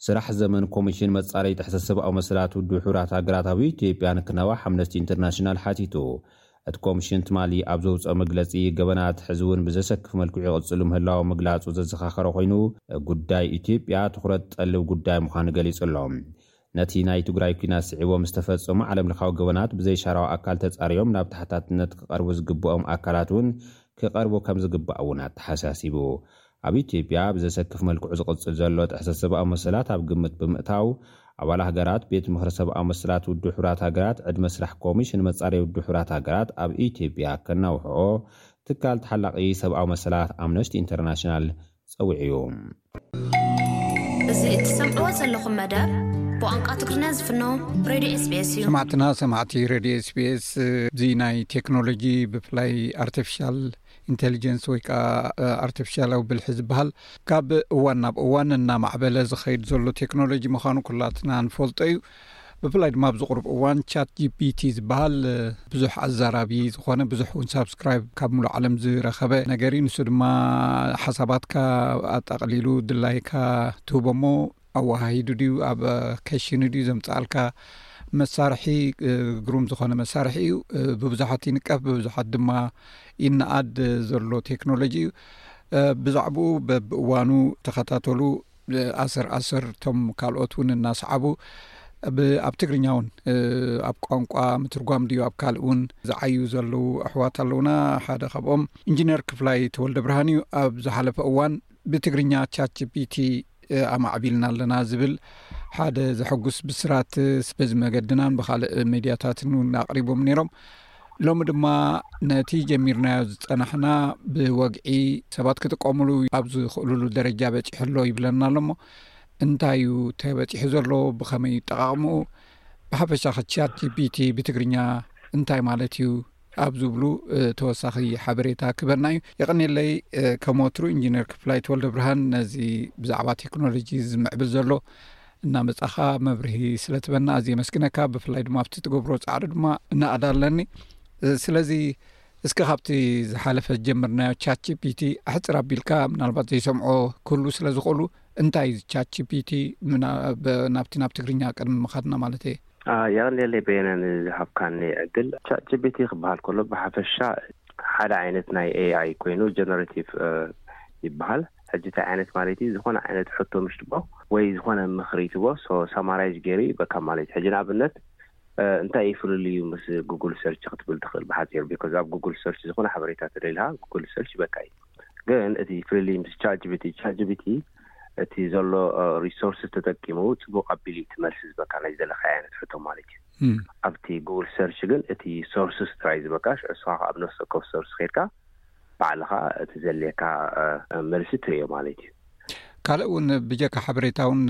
ስራሕ ዘመን ኮሚሽን መጻረዪ ጥሕሰት ሰብኣዊ መሰላት ውድብ ሕቡራት ሃገራት ኣብ ኢትዮጵያ ንክናዋሕ ኣምነስቲ ኢንተርናሽናል ሓቲቱ። እቲ ኮሚሽን ትማሊ ኣብ ዘውጽኦ መግለጺ፣ ገበናት ሕዚ'ውን ብዘሰክፍ መልክዑ ይቕጽሉ ምህላዎም ምግላጹ ዘዘኻኸረ ኮይኑ፣ ጉዳይ ኢትዮጵያ ትኹረት ዝጠልብ ጉዳይ ምዃኑ ገሊጹ'ሎ። ነቲ ናይ ትግራይ ኩናት ስዒቦም ዝተፈጸሙ ዓለም ለኻዊ ገበናት ብዘይሻራዊ ኣካል ተጻርዮም ናብ ተሓታትነት ክቐርቡ ዝግበኦም ኣካላት እውን ክቐርቡ ከምዝግባእ እውን ኣተሓሳሲቡ። ኣብ ኢትዮጵያ ብዘሰክፍ መልክዑ ዝቕጽል ዘሎ ጥሕሰት ሰብኣዊ መሰላት ኣብ ግምት ብምእታው ኣባል ሃገራት ቤት ምኽሪ ሰብኣዊ መሰላት ውድብ ሕቡራት ሃገራት ዕድመ ስራሕ ኮሚሽን መጻረዪ ውድብ ሕቡራት ሃገራት ኣብ ኢትዮጵያ ከናውሕኦ ትካል ተሓላቒ ሰብኣዊ መሰላት ኣምነስቲ ኢንተርናሽናል ጸዊዑ'ዩ። እዚ እትሰምዕዎ ዘለኹም መደብ ብቋንቋ ትግርኛ ዝፍኖ ሬድዮ ኤስቢኤስ እዩ። ሰማዕትና ሰማዕቲ ረድዮ ኤስቢኤስ እዚ ናይ ቴክኖሎጂ ብፍላይ ኣርቲፊሻል ኢንቴሊጀንስ ወይ ከዓ ኣርቲፊሻላዊ ብልሒ ዝበሃል ካብ እዋን ናብ እዋን እናማዕበለ ዝኸይድ ዘሎ ቴክኖሎጂ ምዃኑ ኩላትና ንፈልጦ እዩ። ብፍላይ ድማ ኣብዚ ቅሩብ እዋን ቻት ጂፒቲ ዝበሃል ብዙሕ ኣዛራቢ ዝኾነ ብዙሕ እውን ሳብስክራይብ ካብ ምሉእ ዓለም ዝረኸበ ነገር እዩ ንሱ ድማ ሓሳባትካ ኣጠቅሊሉ ድላይካ ትህቦ እሞ ኣወሃሂዱ ድዩ ኣብ ከሽኑ ድዩ ዘምፅኣልካ መሳርሒ ግሩም ዝኾነ መሳርሒ እዩ ብብዙሓት ይንቀፍ ብብዙሓት ድማ ይነኣድ ዘሎ ቴክኖሎጂ እዩ ብዛዕባኡ በብእዋኑ ተኸታተሉ ኣሰር ኣሰር እቶም ካልኦት እውን እናሰዓቡ ኣብ ትግርኛ እውን ኣብ ቋንቋ ምትርጓም ድዩ ኣብ ካልእ እውን ዝዓዩ ዘለዉ ኣሕዋት ኣለዉና ሓደ ካብኦም ኢንጂነር ክፍላይ ተወልደ ብርሃን እዩ ኣብ ዝሓለፈ እዋን ብትግርኛ ቻችፒቲ ኣማዕቢልና ኣለና ዝብል ሓደ ዘሐጉስ ብስራት በዚ መገድናን ብካልእ ሜድያታትን እውን ኣቅሪቦም ነይሮም ሎሚ ድማ ነቲ ጀሚርናዮ ዝፀናሕና ብወግዒ ሰባት ክጥቀምሉ ኣብ ዝኽእልሉ ደረጃ በፂሑ ኣሎ ይብለና ኣሎሞ እንታይ ዩ ተበፂሑ ዘሎ ብኸመይ ይጠቃቅምኡ ብሓፈሻ ክቻት ጂፒቲ ብትግርኛ እንታይ ማለት እዩ ኣብ ዝብሉ ተወሳኺ ሓበሬታ ክበና እዩ የቀኒለይ ከም ወትሩ ኢንጂነር ክፍላይ ተወልደ ብርሃን ነዚ ብዛዕባ ቴክኖሎጂ ዝምዕብል ዘሎ እናመጻኻ መብርሂ ስለ ትበና ኣዝየ የመስግነካ ብፍላይ ድማ ኣብቲ ትገብሮ ጻዕሪ ድማ እናኣዳ ኣለኒ ስለዚ እስኪ ካብቲ ዝሓለፈ ዝጀምርናዮ ቻት ጂፒቲ ኣሕፅር ኣቢልካ ምናልባት ዘይሰምዖ ክህሉ ስለ ዝኽእሉ እንታይ እዩ ቻት ጂፒቲ ናብቲ ናብ ትግርኛ ቅድሚ ምኻድና ማለት እየ የቕልየለይ በየነ ንዝሃብካኒ ዕድል ቻት ጂፒቲ ክበሃል ከሎ ብሓፈሻ ሓደ ዓይነት ናይ ኤኣይ ኮይኑ ጀነሬቲቭ ይበሃል ሕጂ ታይ ዓይነት ማሌት እዩ ዝኮነ ዓይነት ሕቶ ምሽ ትቦ ወይ ዝኮነ ምክሪ ትቦ so summarize ገይሩ እዩ በካ ማሌት ሕጂ ንኣብነት እንታይ እዩ ፍልልዩ ምስ google search ክትብል ትክእል ብሓጺሩ because ኣብ google search ዝኮነ ሓበሬታ ተደልካ google search ይበካ እዩ ግን እቲ ፍልልይ ምስ chat gpt chat gpt እቲ ዘሎ resources ተጠቂሙ ጽቡቅ ኣቢሉ እዩ እቲ መልሲ ዝበካ ናይ ዝደለካዮ ዓይነት ሕቶ ማሌት እዩ ኣብቲ google search ግን እቲ sources ጥራይ እዩ ዝበካ ሽዑ ንስካ ከኣ ኣብ ነፍሲ ወከፍ source ከድካ ባዕልኻ እቲ ዘድልየካ መልሲ ትርእዮ ማለት እዩ። ካልእ እውን ብጀካ ሓበሬታ እውን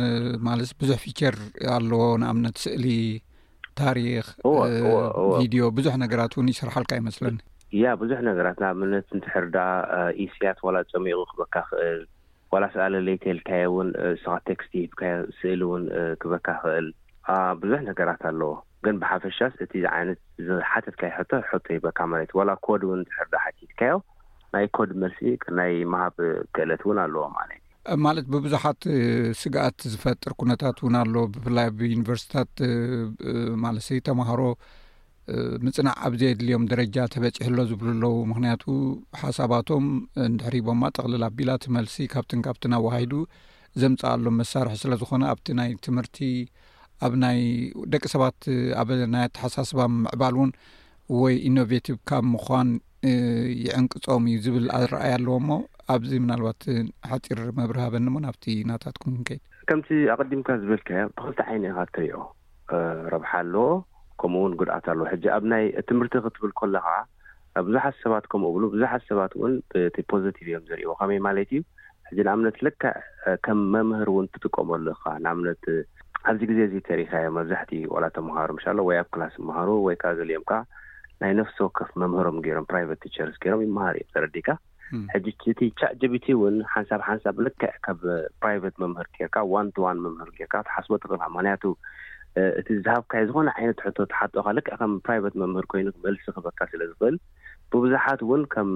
ማለት ብዙሕ ፊቸር ኣለዎ ንኣብነት ስእሊ ታሪክ ቪድዮ ብዙሕ ነገራት እውን ይስርሓልካ ይመስለኒ። ያ ብዙሕ ነገራት ንኣብነት እንድሕር ደኣ ኢስያስ ዋላ ጸሚቑ ክበካ ይኽእል ዋላ ስኣለለይ ተልካዮ እውን ንስኻ ቴክስት ሂብካዮ ስእሊ እውን ክበካ ይኽእል ብዙሕ ነገራት ኣለዎ። ግን ብሓፈሻስ እቲ ዝዓይነት ዝሓተትካዮ ሕቶ ሕቶ ይህበካ ማለት ዋላ ኮድ ውን እንድሕር ዶ ሓቲትካዮ ናይ ኮድ መልሲ ናይ ምሃብ ክእለት ውን ኣለዎ ማለት እዩ። ማለት ብብዙሓት ስግኣት ዝፈጥር ኩነታት ውን ኣሎ ብፍላይ ኣብ ዩኒቨርስታት ማለሰይ ተማሃሮ ምጽናዕ ኣብ ዘየድልዮም ደረጃ ተበጺሑ ኣሎ ዝብሉ ኣለዉ ምክንያቱ ሓሳባቶም እንድሕር ሂቦማ ጠቕልል ኣቢላ እቲ መልሲ ካብትን ካብትን ኣወሃሂዱ ዘምጽኣሎም መሳርሒ ስለ ዝኾነ ኣብቲ ናይ ትምህርቲ ኣብ ናይ ደቂ ሰባት ኣብ ናይ ኣተሓሳስባ ምዕባል እውን ወይ ኢኖቬቲቭ ካብ ምኳን ይዕንቅፆም እዩ ዝብል ኣረኣይ ኣለዎ እሞ ኣብዚ ምናልባት ሓፂር መብርሃበኒ ሞ ናብቲ ናታትኩም ክንከይድ ከምቲ ኣቀዲምካ ዝበልካዮ ብክልቲ ዓይነ ኢካ ትሪኦ ረብሓ ኣለዎ ከምኡ እውን ጉድኣት ኣለዎ ሕጂ ኣብ ናይ ትምህርቲ ክትብል ኮለካ ብዙሓት ሰባት ከምኡ እብሉ ብዙሓት ሰባት ውን ብቲ ፖዘቲቭ እዮም ዝሪእዎ ከመይ ማለት እዩ ሕጂ ንኣብነት ልክዕ ከም መምህር ውን ትጥቀመሉ ኢካ ንኣብነት ኣብዚ ግዜ እዚ ተሪኢካዮ መብዛሕትኡ ዋላ ተምሃሮ ምሻሎ ወይ ኣብ ክላስ ይምሃሩ ወይ ካኣ ገሊኦም ካኣ ናይ ነፍሲ ወከፍ መምህሮም ጌሮም ፕራይቨት ቲቸርስ ጌሮም ይምሃሩ እዮም ተረዲእካ። ሕጂ እቲ ቻት ጅቢቲ እውን ሓንሳብ ሓንሳብ ልክዕ ካብ ፕራይቨት መምህር ጌርካ ዋን ቱ ዋን መምህር ጌርካ ክትሓስቦ ትኽእል ኢኻ ምኽንያቱ እቲ ዝሃብካዮ ዝኾነ ዓይነት ሕቶ ትሓቶኻ ልክዕ ከም ፕራይቨት መምህር ኮይኑ መልሲ ክህበካ ስለ ዝኽእል ብብዙሓት እውን ከም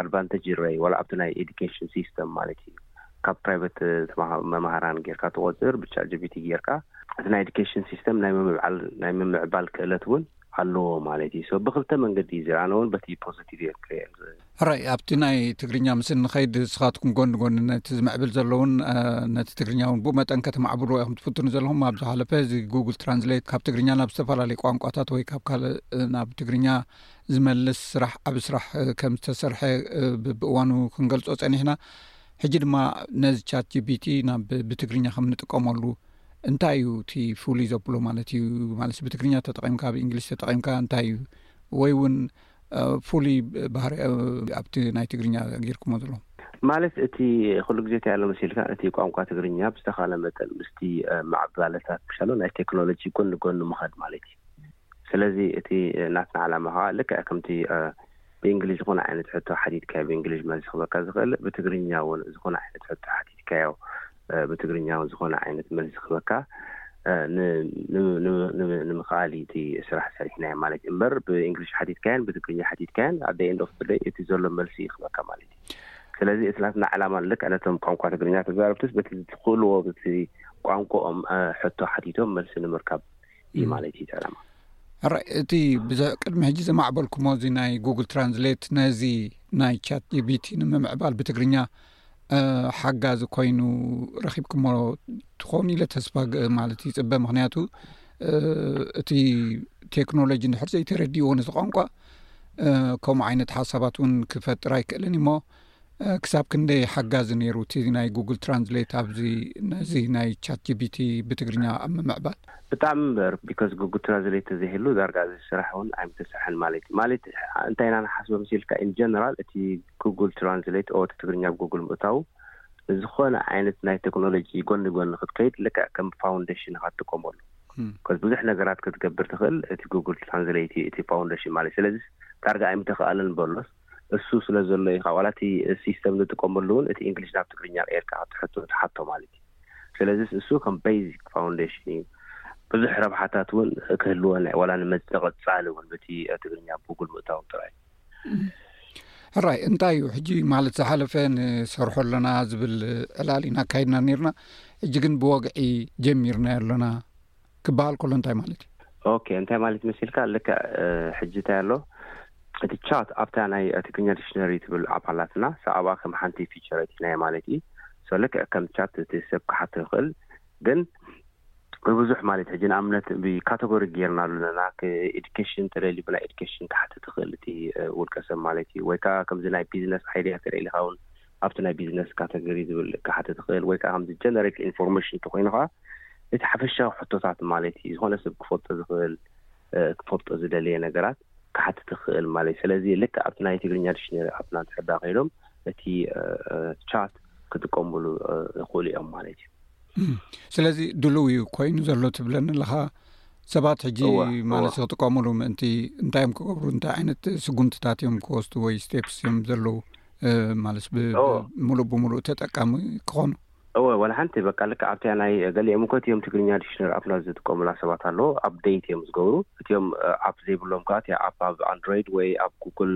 ኣድቫንተጅ ይረይ ዋላ ኣብቲ ናይ ኤዱኬሽን ሲስተም ማለት እዩ ካብ ፕራይቨት መማህራን ጌርካ ትቆፅር ብቻት ጅቢቲ ጌርካ እቲ ናይ ኤዱኬሽን ሲስተም ናይ ምምዕዓል ናይ ምምዕባል ክእለት እውን ኣለዎ ማለት እዩ ሶ ብክልተ መንገዲ እዩ ዝርኣነ እውን በቲ ፖዘቲቭ እዮም ክሪኤም ዝእል ሕራይ ኣብቲ ናይ ትግርኛ ምስ እንኸይድ ንስኻትኩም ጎኒ ጎኒ ነቲ ዝምዕብል ዘለውን ነቲ ትግርኛ እውን ብመጠን ከተማዕብልዎ ኢኹም ትፍትኑ ዘለኹም ኣብ ዝሓለፈ እዚ ጉግል ትራንስሌት ካብ ትግርኛ ናብ ዝተፈላለዩ ቋንቋታት ወይ ካብ ካልእ ናብ ትግርኛ ዝመልስ ስራሕ ዓብ ስራሕ ከም ዝተሰርሐ ብብእዋኑ ክንገልፆ ፀኒሕና ሕጂ ድማ ነዚ ቻት ጂቢቲ ናብ ብትግርኛ ከም ንጥቀመሉ እንታይ እዩ እቲ ፍሉይ ዘብሎ ማለት እዩ ማለት ብትግርኛ ተጠቒምካ ብእንግሊዝ ተጠቒምካ እንታይ እዩ ወይ እውን ፍሉይ ባህሪ ኣብቲ ናይ ትግርኛ ጌርኩሞ ዘለኹም? ማለት እቲ ኩሉ ግዜ እንታይ ኣሎ መሲልካ እቲ ቋንቋ ትግርኛ ብዝተኻለ መጠን ምስቲ ምዕባለታት ምሻሎ ናይ ቴክኖሎጂ ጎኒ ጎኒ ምኻድ ማለት እዩ። ስለዚ እቲ ናትና ዓላማ ከኣ ልክዕ ከምቲ ብእንግሊዝ ዝኾነ ዓይነት ሕቶ ሓቲትካዮ ብእንግሊዝ መልሲ ክህበካ ዝኽእል ብትግርኛ እውን ዝኾነ ዓይነት ሕቶ ሓቲትካዮ ብትግርኛ ዝኾነ ዓይነት መልሲ ክህበካ ንምኽኣል እዩ እቲ ስራሕ ሰሪሕናዮ ማለት እዩ እምበር ብእንግሊሽ ሓቲትካዮን ብትግርኛ ሓቲትካዮን ኣደ ኤንድ ኦፍ ደይ እቲ ዘሎ መልሲ እዩ ክህበካ ማለት እዩ ስለዚ እቲ ናትና ዕላማ ልክዕ ነቶም ቋንቋ ትግርኛ ተዛረብትስ በቲ ዝኽእልዎ በቲ ቋንቋኦም ሕቶ ሓቲቶም መልሲ ንምርካብ እዩ ማለት እዩ ዕላማ ራይ እቲ ብዘ ቅድሚ ሕጂ ዘማዕበልኩሞ እዚ ናይ ጉግል ትራንስሌት ነዚ ናይ ቻት ጂቢቲ ንምምዕባል ብትግርኛ ሓጋዚ ኮይኑ ረኪብኩሞ ትኾኑ ኢለ ተስፋ ማለት ይፅበ ምክንያቱ እቲ ቴክኖሎጂ ንድሕር ዘይተረድዎ ነዚ ቋንቋ ከምኡ ዓይነት ሓሳባት እውን ክፈጥር ኣይክእልን እዩሞ ክሳብ ክንደይ ሓጋዚ ነይሩ እቲ ናይ ጉግል ትራንስሌት ኣብዚ ነዚ ናይ ቻት ጂቢቲ ብትግርኛ ኣብ ምምዕባል ብጣዕሚ ምበር ቢካስ ጉግል ትራንስሌት ተዘይህሉ ዳርጋ እዚ ስራሕ እውን ኣይምተሰርሐን ማለት እዩ ማለት እንታይ ኢና ንሓስቦ መሲልካ ኢንጀነራል እቲ ጉግል ትራንስሌት ኦቲ ትግርኛ ጉግል ምእታው ንዝኾነ ዓይነት ናይ ተክኖሎጂ ጎኒ ጎኒ ክትከይድ ልክዕ ከም ፋውንደሽን ኢኻ ትጥቀመሉ ከዚ ብዙሕ ነገራት ክትገብር ትኽእል እቲ ጉግል ትራንስሌት እዩ እቲ ፋውንደሽን ማለት ስለዚ ዳርጋ ኣይምተኽኣለን በሎስ እሱ ስለ ዘሎ ኢኻ ዋላ እቲ ሲስተም ንጥቀመሉ እውን እቲ እንግሊሽ ናብ ትግርኛ ቀይርካ ክትሕቶ ትሓቶ ማለት እዩ ስለዚ እሱ ከም ቤዚክ ፋውንደሽን እዩ ብዙሕ ረብሓታት እውን ክህልወን ዋላ ንመጽ ንቐጻሊ እውን በቲ ትግርኛ ጉግል ምእታው ጥራይ ሕራይ እንታይ እዩ ሕጂ ማለት ዝሓለፈ ንሰርሖ ኣለና ዝብል ዕላል ኢና ኣካይድና ነርና ሕጂ ግን ብወግዒ ጀሚርናዮ ኣሎና ክበሃል ከሎ እንታይ ማለት እዩ ኦኬ እንታይ ማለት መሲልካ ልክዕ ሕጂ እንታይ ኣሎ እቲ ቻት ኣብታ ናይ ትግርኛ ዲክሽነሪ ትብል ኣባላትና ሰኣባ ከም ሓንቲ ፊቸር እቲናዮ ማለት እዩ ሰልክዕ ከም ቻት እቲ ሰብ ክሓቶ ይኽእል ግን ብብዙሕ ማለት ሕጂ ንኣብነት ብ ካተጎሪ ጌርናሉ ኣለና ብ ኤዱኬሽን ተደልዩ ናይ ኤዱኬሽን ክሓትት ይኽእል እቲ ውልቀ ሰብ ማለት እዩ ወይ ከኣ ከምዚ ናይ ቢዝነስ ኣይድያ ተደሊኻ ውን ኣብቲ ናይ ቢዝነስ ካተጎሪ ዝብል ክሓትት ይኽእል ወይ ከኣ ከምዚ ጀነሪክ ኢንፎርሜሽን እንተኾይኑ ከኣ እቲ ሓፈሻዊ ሕቶታት ማለት እዩ ዝኾነ ሰብ ክፈልጦ ዝኽእል ክፈልጦ ዝደለየ ነገራት ክሓትት ይኽእል ማለት እዩ ስለዚ ልክዕ ኣብቲ ናይ ትግርኛ ዲክሽነሪ ኣፕና እንድሕር ድኣ ከይዶም እቲ ቻት ክጥቀምሉ ይኽእሉ እዮም ማለት እዩ። ስለዚ ድልው እዩ ኮይኑ ዘሎ ትብለኒ ኣለካ ሰባት ሕጂ ማለት ክጥቀምሉ ምእንቲ እንታይ እዮም ክገብሩ እንታይ ዓይነት ስጉምትታት እዮም ክወስዱ ወይ ስቴፕስ እዮም ዘለዉ ማለት ብምሉእ ብምሉእ ተጠቃሚ ክኾኑ እወ ዋላ ሓንቲ በቃ ልክ ኣብቲያ ናይ ገሊኦም እኮ እቲኦም ትግርኛ ዲክሽነር ኣፕላ ዝጥቀሙላ ሰባት ኣለ ኣብ ደይት እዮም ዝገብሩ እቲኦም ኣፕ ዘይብሎም ከኣ ቲያ ኣፕ ኣብ ኣንድሮይድ ወይ ኣብ ጉግል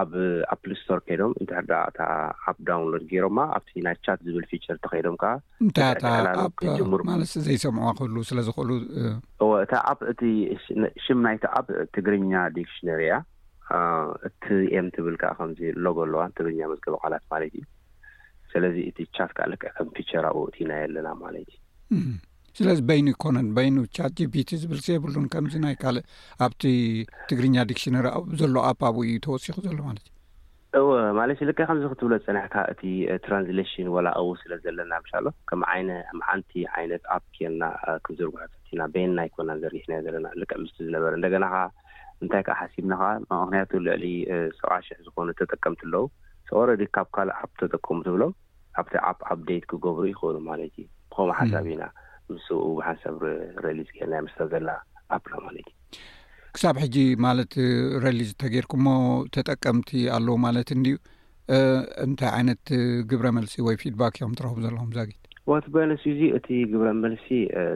ኣብ ኣፕል ስቶር ከይዶም እንድሕር ደኣ እታ ኣፕ ዳውንሎድ ገይሮማ ኣብቲ ናይ ቻት ዝብል ፊቸር ተኸይዶም ከዓ እንታይ እታ ኣፕ ማለት ዘይሰምዑዋ ክህሉ ስለ ዝኽእሉ እወ እታ ኣፕ እቲ ሽም ናይቲ ኣፕ ትግርኛ ዲክሽነሪ እያ እቲ ኤም ትብል ከዓ ከምዚ ሎጎ ኣለዋ ትግርኛ መዝገበ ቃላት ማለት እዩ ስለዚ እቲ ቻት ከዓ ልክዕ ከም ፊቸር ኣብኡ እቲና የለና ማለት እዩ ስለዚ በይኑ ይኮነን በይኑ ቻት ጂፒቲ ዝብል የብሉን ከምዚ ናይ ካልእ ኣብቲ ትግርኛ ዲክሽነሪ ዘሎ ኣፓብ እዩ ተወሲኩ ዘሎ ማለት እዩ እወ ማለት ልካ ከምዚ ክትብሎ ዝፀናሕካ እቲ ትራንስሌሽን ዋላ ኣብኡ ስለ ዘለና ምሻሎ ከም ዓይነ ሓንቲ ዓይነት ኣፕ ኬና ክንዝርግሖ ፈቲና በይንና ይኮናን ዘርጊሕናዮ ዘለና ልክ ምስቲ ዝነበረ እንደገና ከዓ እንታይ ከዓ ሓሲብና ከዓ ምክንያቱ ልዕሊ ሰብዓ ሽሕ ዝኮኑ ተጠቀምቲ ኣለዉ ሰወረዲ ካብ ካልእ ኣፕ ተጠቀሙ ትብሎም ኣብቲ ኣፕ ኣፕደይት ክገብሩ ይኽእሉ ማለት እዩ። ብኸምኡ ሓሳብ ኢና ምስኡ ብሓንሳብ ረሊዝ ጌርናዮ ምስታ ዘላ ኣፕና ማለት እዩ። ክሳብ ሕጂ ማለት ረሊዝ ተጌርኩሞ ተጠቀምቲ ኣለዉ ማለት እንድዩ። እንታይ ዓይነት ግብረ መልሲ ወይ ፊድባክ እዮም ትረኽቡ ዘለኹም ዛጊት? እወ እቲ በለስ እዩ እዚ እቲ ግብረ መልሲ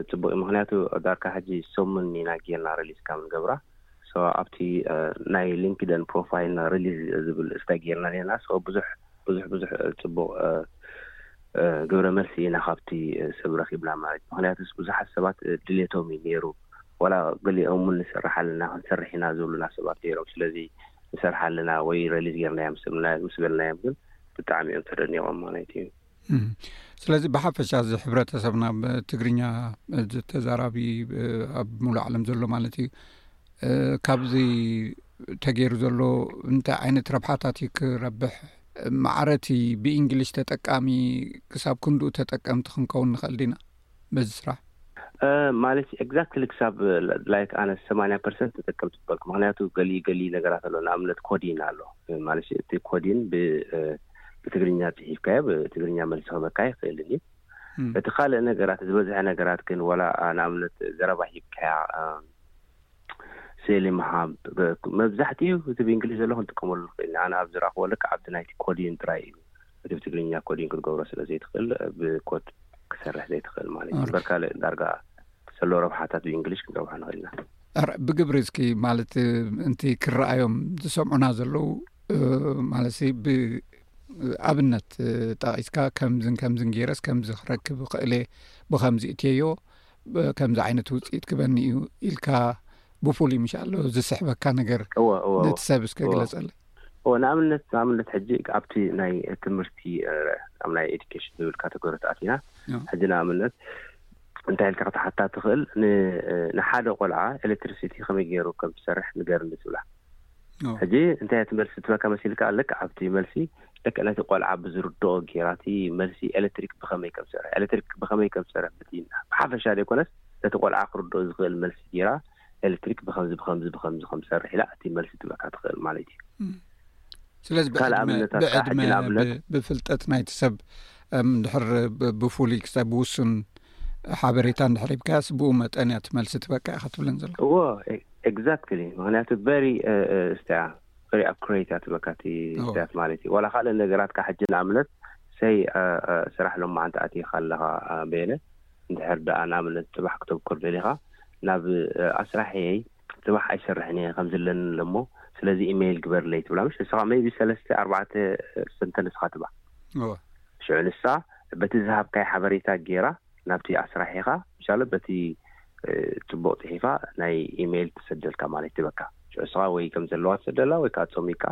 ጽቡቕ እዩ ምኽንያቱ ዳርካ ሕጂ ሰሙን ኢና ጌርና ረሊዝ ካብ ንገብራ። ሶ ኣብቲ ናይ ሊንክደን ፕሮፋይልና ሪሊዝ ዝብል እስታይ ጌርና ኔርና ሶ ብዙሕ ብዙሕ ብዙሕ ጽቡቕ ግብረ መልሲ ኢና ካብቲ ሰብ ረኺብና ማለት እዩ ምኽንያቱስ ብዙሓት ሰባት ድሌቶም እዩ ኔሩ ዋላ ገሊኦም ውን ንሰርሕ ኣለና ክንሰርሕ ኢና ዝብሉና ሰባት ኔሮም ስለዚ ንሰርሕ ኣለና ወይ ረሊዝ ጌርናዮ ምስ በልናዮም ግን ብጣዕሚ እዮም ተደኒቖም ማለት'ዩ። ስለዚ ብሓፈሻ እዚ ሕብረተሰብና ትግርኛ ተዛራቢ ኣብ ሙሉ ዓለም ዘሎ ማለት እዩ ካብዚ ተገይሩ ዘሎ እንታይ ዓይነት ረብሓታት እዩ ክረብሕ ማዕረቲ ብእንግሊሽ ተጠቃሚ ክሳብ ክንድኡ ተጠቀምቲ ክንከውን ንክእል ዲና በዚ ስራሕ። ማለት ኤግዛክትሊ ክሳብ ላይክ ኣነ ሰማንያ ፐርሰንት ተጠቀምቲ ዝበልኩ ምክንያቱ ገሊ ገሊ ነገራት ኣሎ ንኣብነት ኮዲን ኣሎ ማለት እቲ ኮዲን ብ ብትግርኛ ጽሒፍካዮ ብትግርኛ መልሲ ክህበካ ይኽእልን እዩ እቲ ካልእ ነገራት ዝበዝሐ ነገራት ግን ወላ ንኣብነት ዘረባ ሂብካያ ስእሊ ምሃብ መብዛሕትኡ እቲ ብእንግሊዝ ዘሎ ክንጥቀመሉ ንኽእል ኢና ኣነ ኣብ ዝረኣኽዎ ልክዕ ኣብቲ ናይቲ ኮዲን ጥራይ እዩ እቲ ብትግርኛ ኮዲንግ ክትገብሮ ስለ ዘይትኽእል ብኮድ ክትሰርሕ ዘይትኽእል ማለት እዩ እምበር ካልእ ዳርጋ ዘሎ ረብሓታት ብእንግሊሽ ክንረብሖ ንኽእል ኢና ብግብሪ እስኪ ማለት እንቲ ክረኣዮም ዝሰምዑና ዘለዉ ማለት ብኣብነት ጠቒስካ ከምዝን ከምዝን ገይረስ ከምዚ ክረክብ ኽእለ ብከምዚ እትየዮ ከምዚ ዓይነት ውፅኢት ክበኒ እዩ ኢልካ ብፉሉይ ምሻኣሎ ዝስሕበካ ነገር እወ እወ እወ ነቲ ሰብ እስከ እወ ግለጸለይ። እወ ንኣብነት ንኣብነት ሕጂ ኣብቲ ናይ ትምህርቲ ኣብ ናይ ኤዱኬሽን ዝብል ካተጎሪታት ኣቲና እዎ። ሕጂ ንኣብነት እንታይ ኢልካ ክትሓታ ትኽእል ን ንሓደ ቆልዓ ኤለትሪሲቲ ከመይ ጌሩ ከም ዝሰርሕ ንገርኒ ትብላ እዎ። ሕጂ እንታይ እያ እቲ መልሲ ትበካ መሲልካ ልክዕ ኣብቲ መልሲ ልክዕ ነቲ ቆልዓ ብዝርድኦ ጌራ እቲ መልሲ ኤለትሪክ ብኸመይ ከም ዝሰርሕ ኤለትሪክ ብኸመይ ከም ዝሰርሕ በቲ ብሓፈሻ ዘይኮነስ ነቲ ቆልዓ ክርድኦ ዝክእል መልሲ ጌራ ኤልክትሪክ ብከምዚ ብከምዚ ብከምዚ ከም ዝሰርሕ ኢላ እቲ መልሲ ትብለካ ትክእል ማለት እዩ። ስለዚ ብዕድመ ብዕድመ ብፍልጠት ናይቲ ሰብ ድሕር ብፉሉይ ክሳብ ብውሱን ሓበሬታ እንድሕር ሂብካያስ ብኡ መጠን እያ ትመልሲ ትበቃ ኢካ ትብለን ዘሎ እዎ ኤግዛክትሊ ምክንያቱ ቨሪ ስቲያ ቨሪ ኣኩሬት እያ ትበካ እቲ ስቲያት ማለት እዩ ዋላ ካልእ ነገራት ካ ሕጂ ንኣብነት ሰይ ስራሕ ሎማዓንቲ ኣትይካ ኣለካ ቤለ እንድሕር ደኣ ንኣብነት ጽባሕ ክተብኩር ደሊኻ ናብ ኣስራሒየይ ጽባሕ ኣይሰርሕን እየ ከምዚ ኣለኒ ኣሎ እሞ ስለዚ ኢመይል ግበርለይ ትብላ ምሽ ንስኻ መይቢ ሰለስተ ኣርባዕተ ሰንተንስ ኢኻ ትባ ሽዑ ንሳ በቲ ዝሃብካይ ሓበሬታ ጌራ ናብቲ ኣስራሒኻ ምሳለ በቲ ጽቡቕ ጽሒፋ ናይ ኢመይል ትሰደልካ ማለት ትበካ ሽዑ ንስኻ ወይ ከም ዘለዋ ትሰደላ ወይ ከዓ ጾሚካ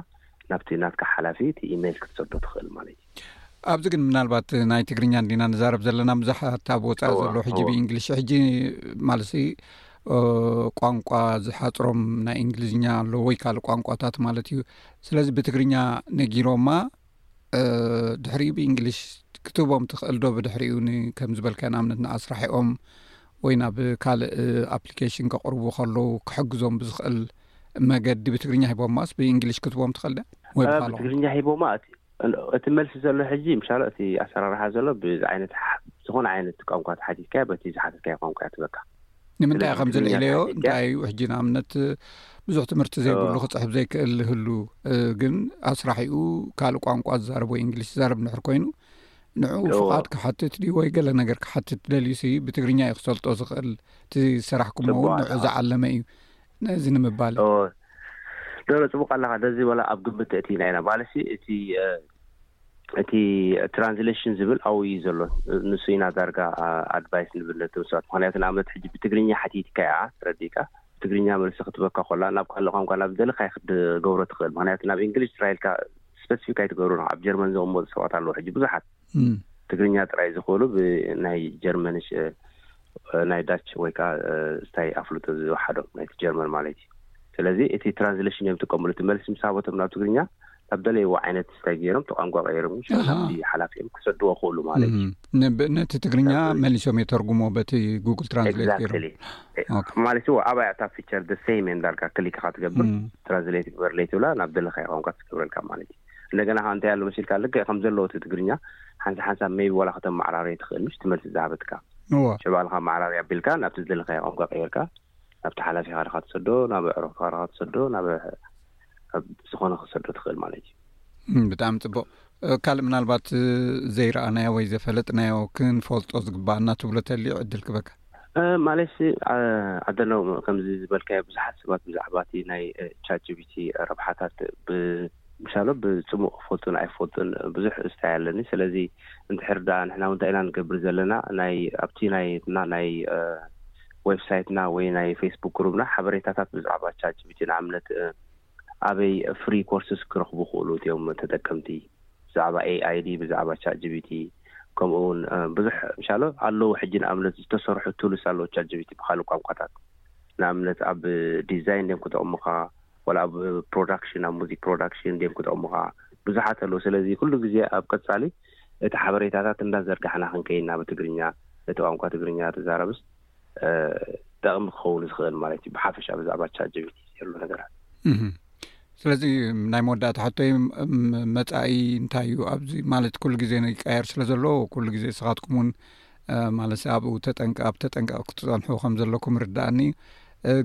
ናብቲ ናትካ ሓላፊ እቲ ኢመይል ክትሰዶ ትኽእል ማለት እዩ ኣብዚ ግን ምናልባት ናይ ትግርኛ እንዲና ንዛረብ ዘለና ብዙሓት ኣብ ወፃኢ ዘሎ ሕጂ ብእንግሊሽ ሕጂ ማለት ቋንቋ ዝሓፅሮም ናይ እንግሊዝኛ ኣለ ወይ ካልእ ቋንቋታት ማለት እዩ ስለዚ ብትግርኛ ነጊሮማ ድሕሪ ብእንግሊሽ ክትህቦም ትኽእል ዶ ብድሕሪኡ ከም ዝበልካዮ ንኣብነት ንኣስራሒኦም ወይ ናብ ካልእ ኣፕሊኬሽን ከቕርቡ ከለዉ ክሕግዞም ብዝኽእል መገዲ ብትግርኛ ሂቦማስ ብእንግሊሽ ክትቦም ትኽእል ደ ወይብትግርኛ ሂቦማ እቲ እቲ መልሲ ዘሎ ሕጂ ምሻሎ እቲ ኣሰራርሓ ዘሎ ብዝዓይነት ዝኾነ ዓይነት ቋንቋ ተሓቲትካዮ በቲ ዝሓተትካዮ ቋንቋ የእትወካ። ንምንታይ ስለዚ ከምዚ ትግርኛ ልኢለዮ ተሓቲትካ እንታይ እዩ ሕጂ ንኣብነት ብዙሕ ትምህርቲ ዘይብሉ እዎ ክጽሕፍ ዘይክእል ልህሉ ግን ኣስራሒኡ ካልእ ቋንቋ ዝዛረብ ወይ እንግሊሽ ዝዛረብ እንድሕር ኮይኑ ንዕኡ እዎ ፍቓድ ክሓትት ድዩ ወይ ገለ ነገር ክሓትት ደልዩሲ ብትግርኛ እዩ ክሰልጦ ዝኽእል እቲ ሰራሕኩምዎ ጽቡቕ እውን ንዕኡ ኣለኻ። ዝዓለመ እዩ ነዚ ንምባል። እወ ዶረ ጽቡቅ ኣለኻ ደስ ዝበላ ኣብ ግምት እእቲና ኢና ማለትሲ እቲ እቲ ትራንዝለሽን ዝብል ኣዉ እዩ ዘሎ ንሱ ኢና ዳርጋ ኣድቫይስ ንብል ነቶም ሰባት ምኽንያቱ ንኣብነት ሕጂ ብትግርኛ ሓቲትካ እያ ተረዲእካ ብትግርኛ መልሲ ክትበካ ኮላ ናብ ካልእ ቋንቋ ናብ ዝደለካዮ ክትገብሮ ትኽእል ምኽንያቱ ናብ ኢንግሊሽ ጥራይ ኢልካ ስፐሲፊክ ኣይትገብርዎ ኣብ ጀርመን ዝቅመጡ ሰባት ኣለዉ ሕጂ ብዙሓት ትግርኛ ጥራይ ዝኽእሉ ብናይ ጀርመንሽ ናይ ዳች ወይ ከኣ ስታይ ኣፍልጦ ዝወሓዶም ናይቲ ጀርመን ማለት እዩ ስለዚ እቲ ትራንስለሽን እዮም ዝጥቀምሉ እቲ መልሲ ምስ ሃበቶም ናብ ትግርኛ ናብ ደለይዎ ዓይነት ስታይ ገይሮም እቲ ቋንቋ ቀይሮም ግን ሽዑ ናብቲ ሓላፊኦም ክሰድዎ ክእሉ ማለት እዩ ን- ነቲ ትግርኛ መሊሶም የተርጉሞ በቲ ጉግል ትራንስሌት ገይሮም ኤግዛክትሊ ኦኬ። ማለት እዩ ኣባይ ኣታ ፊቸር ደ ሰይም እንዳልካ ክሊክ ኢኻ ትገብር ትራንስሌት ግበርለይ ትብላ ናብ ደለኻዮ ቋንቋ ትገብረልካ ማለት እዩ እንደገና ከኣ እንታይ ኣሎ መሲልካ ልክዕ ከም ዘለዎ እቲ ትግርኛ ሓንሳብ ሓንሳብ ሜይቢ ዋላ ከተመዓራርዮ ትኽእል ምሽ እቲ መልሲ ዝሃበትካ እወ ሽዑ ባዕልኻ ኣመዓራርይ ኣቢልካ ናብቲ ዝደለኻዮ ቋንቋ ቀይርካ ናብቲ ሓላፊኻ ድኻ ትሰዶ ናብ ኣዕሩኽትኻ ድኻ ትሰዶ ናብ ኣብ ዝኾነ ክትሰዶ ትኽእል ማለት እዩ። እም፣ ብጣዕሚ ጽቡቕ። እ፣ ካልእ ምናልባት እ፣ ዘይረኣናዮ ወይ ዘፈለጥናዮ ክንፈልጦ ዝግበኣና ትብሎ ተልዩ ዕድል ክበካ። ማለትሲ ኣደነው ከምዚ ዝበልካዮ ብዙሓት ሰባት ብዛዕባ እቲ ናይ ቻትጂቢቲ ረብሓታት ብምሻሎ ብፅሙቕ ክፈልጡን ኣይፈልጡን ብዙሕ እስታይ ኣለኒ ስለዚ እንድሕር ዳ ንሕና እውን እንታይ ኢና ንገብር ዘለና ናይ ኣብቲ ናይትና ናይ ዌብሳይትና ወይ ናይ ፌስቡክ ግሩብና ሓበሬታታት ብዛዕባ ቻትጂቢቲ ንኣብነት ኣበይ ፍሪ ኮርስስ ክረኽቡ ይኽእሉ እቲኦም ተጠቀምቲ ብዛዕባ AI ድዪ ብዛዕባ ChatGPT ከምኡ ውን ብዙሕ ምሻሎ ኣለዉ ሕጂ ንኣብነት ዝተሰርሑ ቱልስ ኣለዉ ChatGPT ብኻልእ ቋንቋታት ንኣብነት ኣብ ዲዛይን ድዮም ክጠቕሙኻ ወላ ኣብ ፕሮዳክሽን ኣብ ሙዚክ ፕሮዳክሽን ድዮም ክጠቕሙኻ ብዙሓት ኣለዉ ስለዚ ኩሉ ግዜ ኣብ ቀጻሊ እቲ ሓበሬታታት እንዳዘርጋሕና ክንከይድ ኢና ብትግርኛ እቲ ቋንቋ ትግርኛ ትዛረብስ ጠቕሚ ክኸውን ዝኽእል ማለት እዩ ብሓፈሻ ብዛዕባ ቻጀቢቲ ዘሎ ነገራት ስለዚ ናይ መወዳእታ ሕቶይ መፃኢ እንታይ እዩ ኣብዚ ማለት ኩሉ ግዜ ይቀየር ስለ ዘሎ ኩሉ ግዜ ስኻትኩም እውን ማለት ኣብኡ ተጠንቀ ኣብ ተጠንቀቕ ክትፀንሑ ከም ዘለኩም ርዳእኒ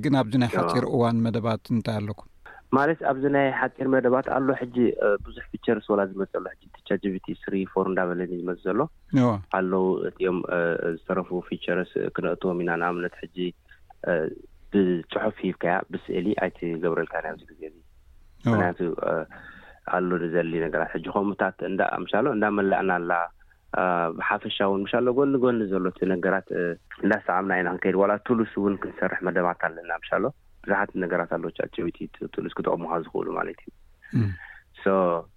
ግን ኣብዚ ናይ ሓፂር እዋን መደባት እንታይ ኣለኩም ማለት ኣብዚ ናይ ሓፂር መደባት ኣሎ ሕጂ ብዙሕ ፊቸርስ ወላ ዝመፀ ኣሎ ሕጂ ቻጀቢቲ ስሪ ፎር እንዳበለኒ ዝመፅ ዘሎ ኣለው እትም ዝተረፉ ፊቸርስ ክነእትዎም ኢና ንኣምነት ሕጂ ብጽሑፍ ሂብካያ ብስእሊ ኣይትገብረልካን ኣብዚ ግዜ እዚ ምክንያቱ ኣሉ ንዘሊ ነገራት ሕጂ ከምኡታት እንዳ ምሻሎ እንዳ መላእና ኣላ ብሓፈሻ እውን ምሻሎ ጎኒ ጎኒ ዘሎ እቲ ነገራት እንዳሰዓምና ኢና ክንከይድ ዋላ ቱሉስ እውን ክንሰርሕ መደባት ኣለና ምሻሎ ብዙሓት ነገራት ኣለዉ ቻት ጂቢቲ ትሉስ ክጠቕሙኻ ዝኽእሉ ማለት እዩ ሶ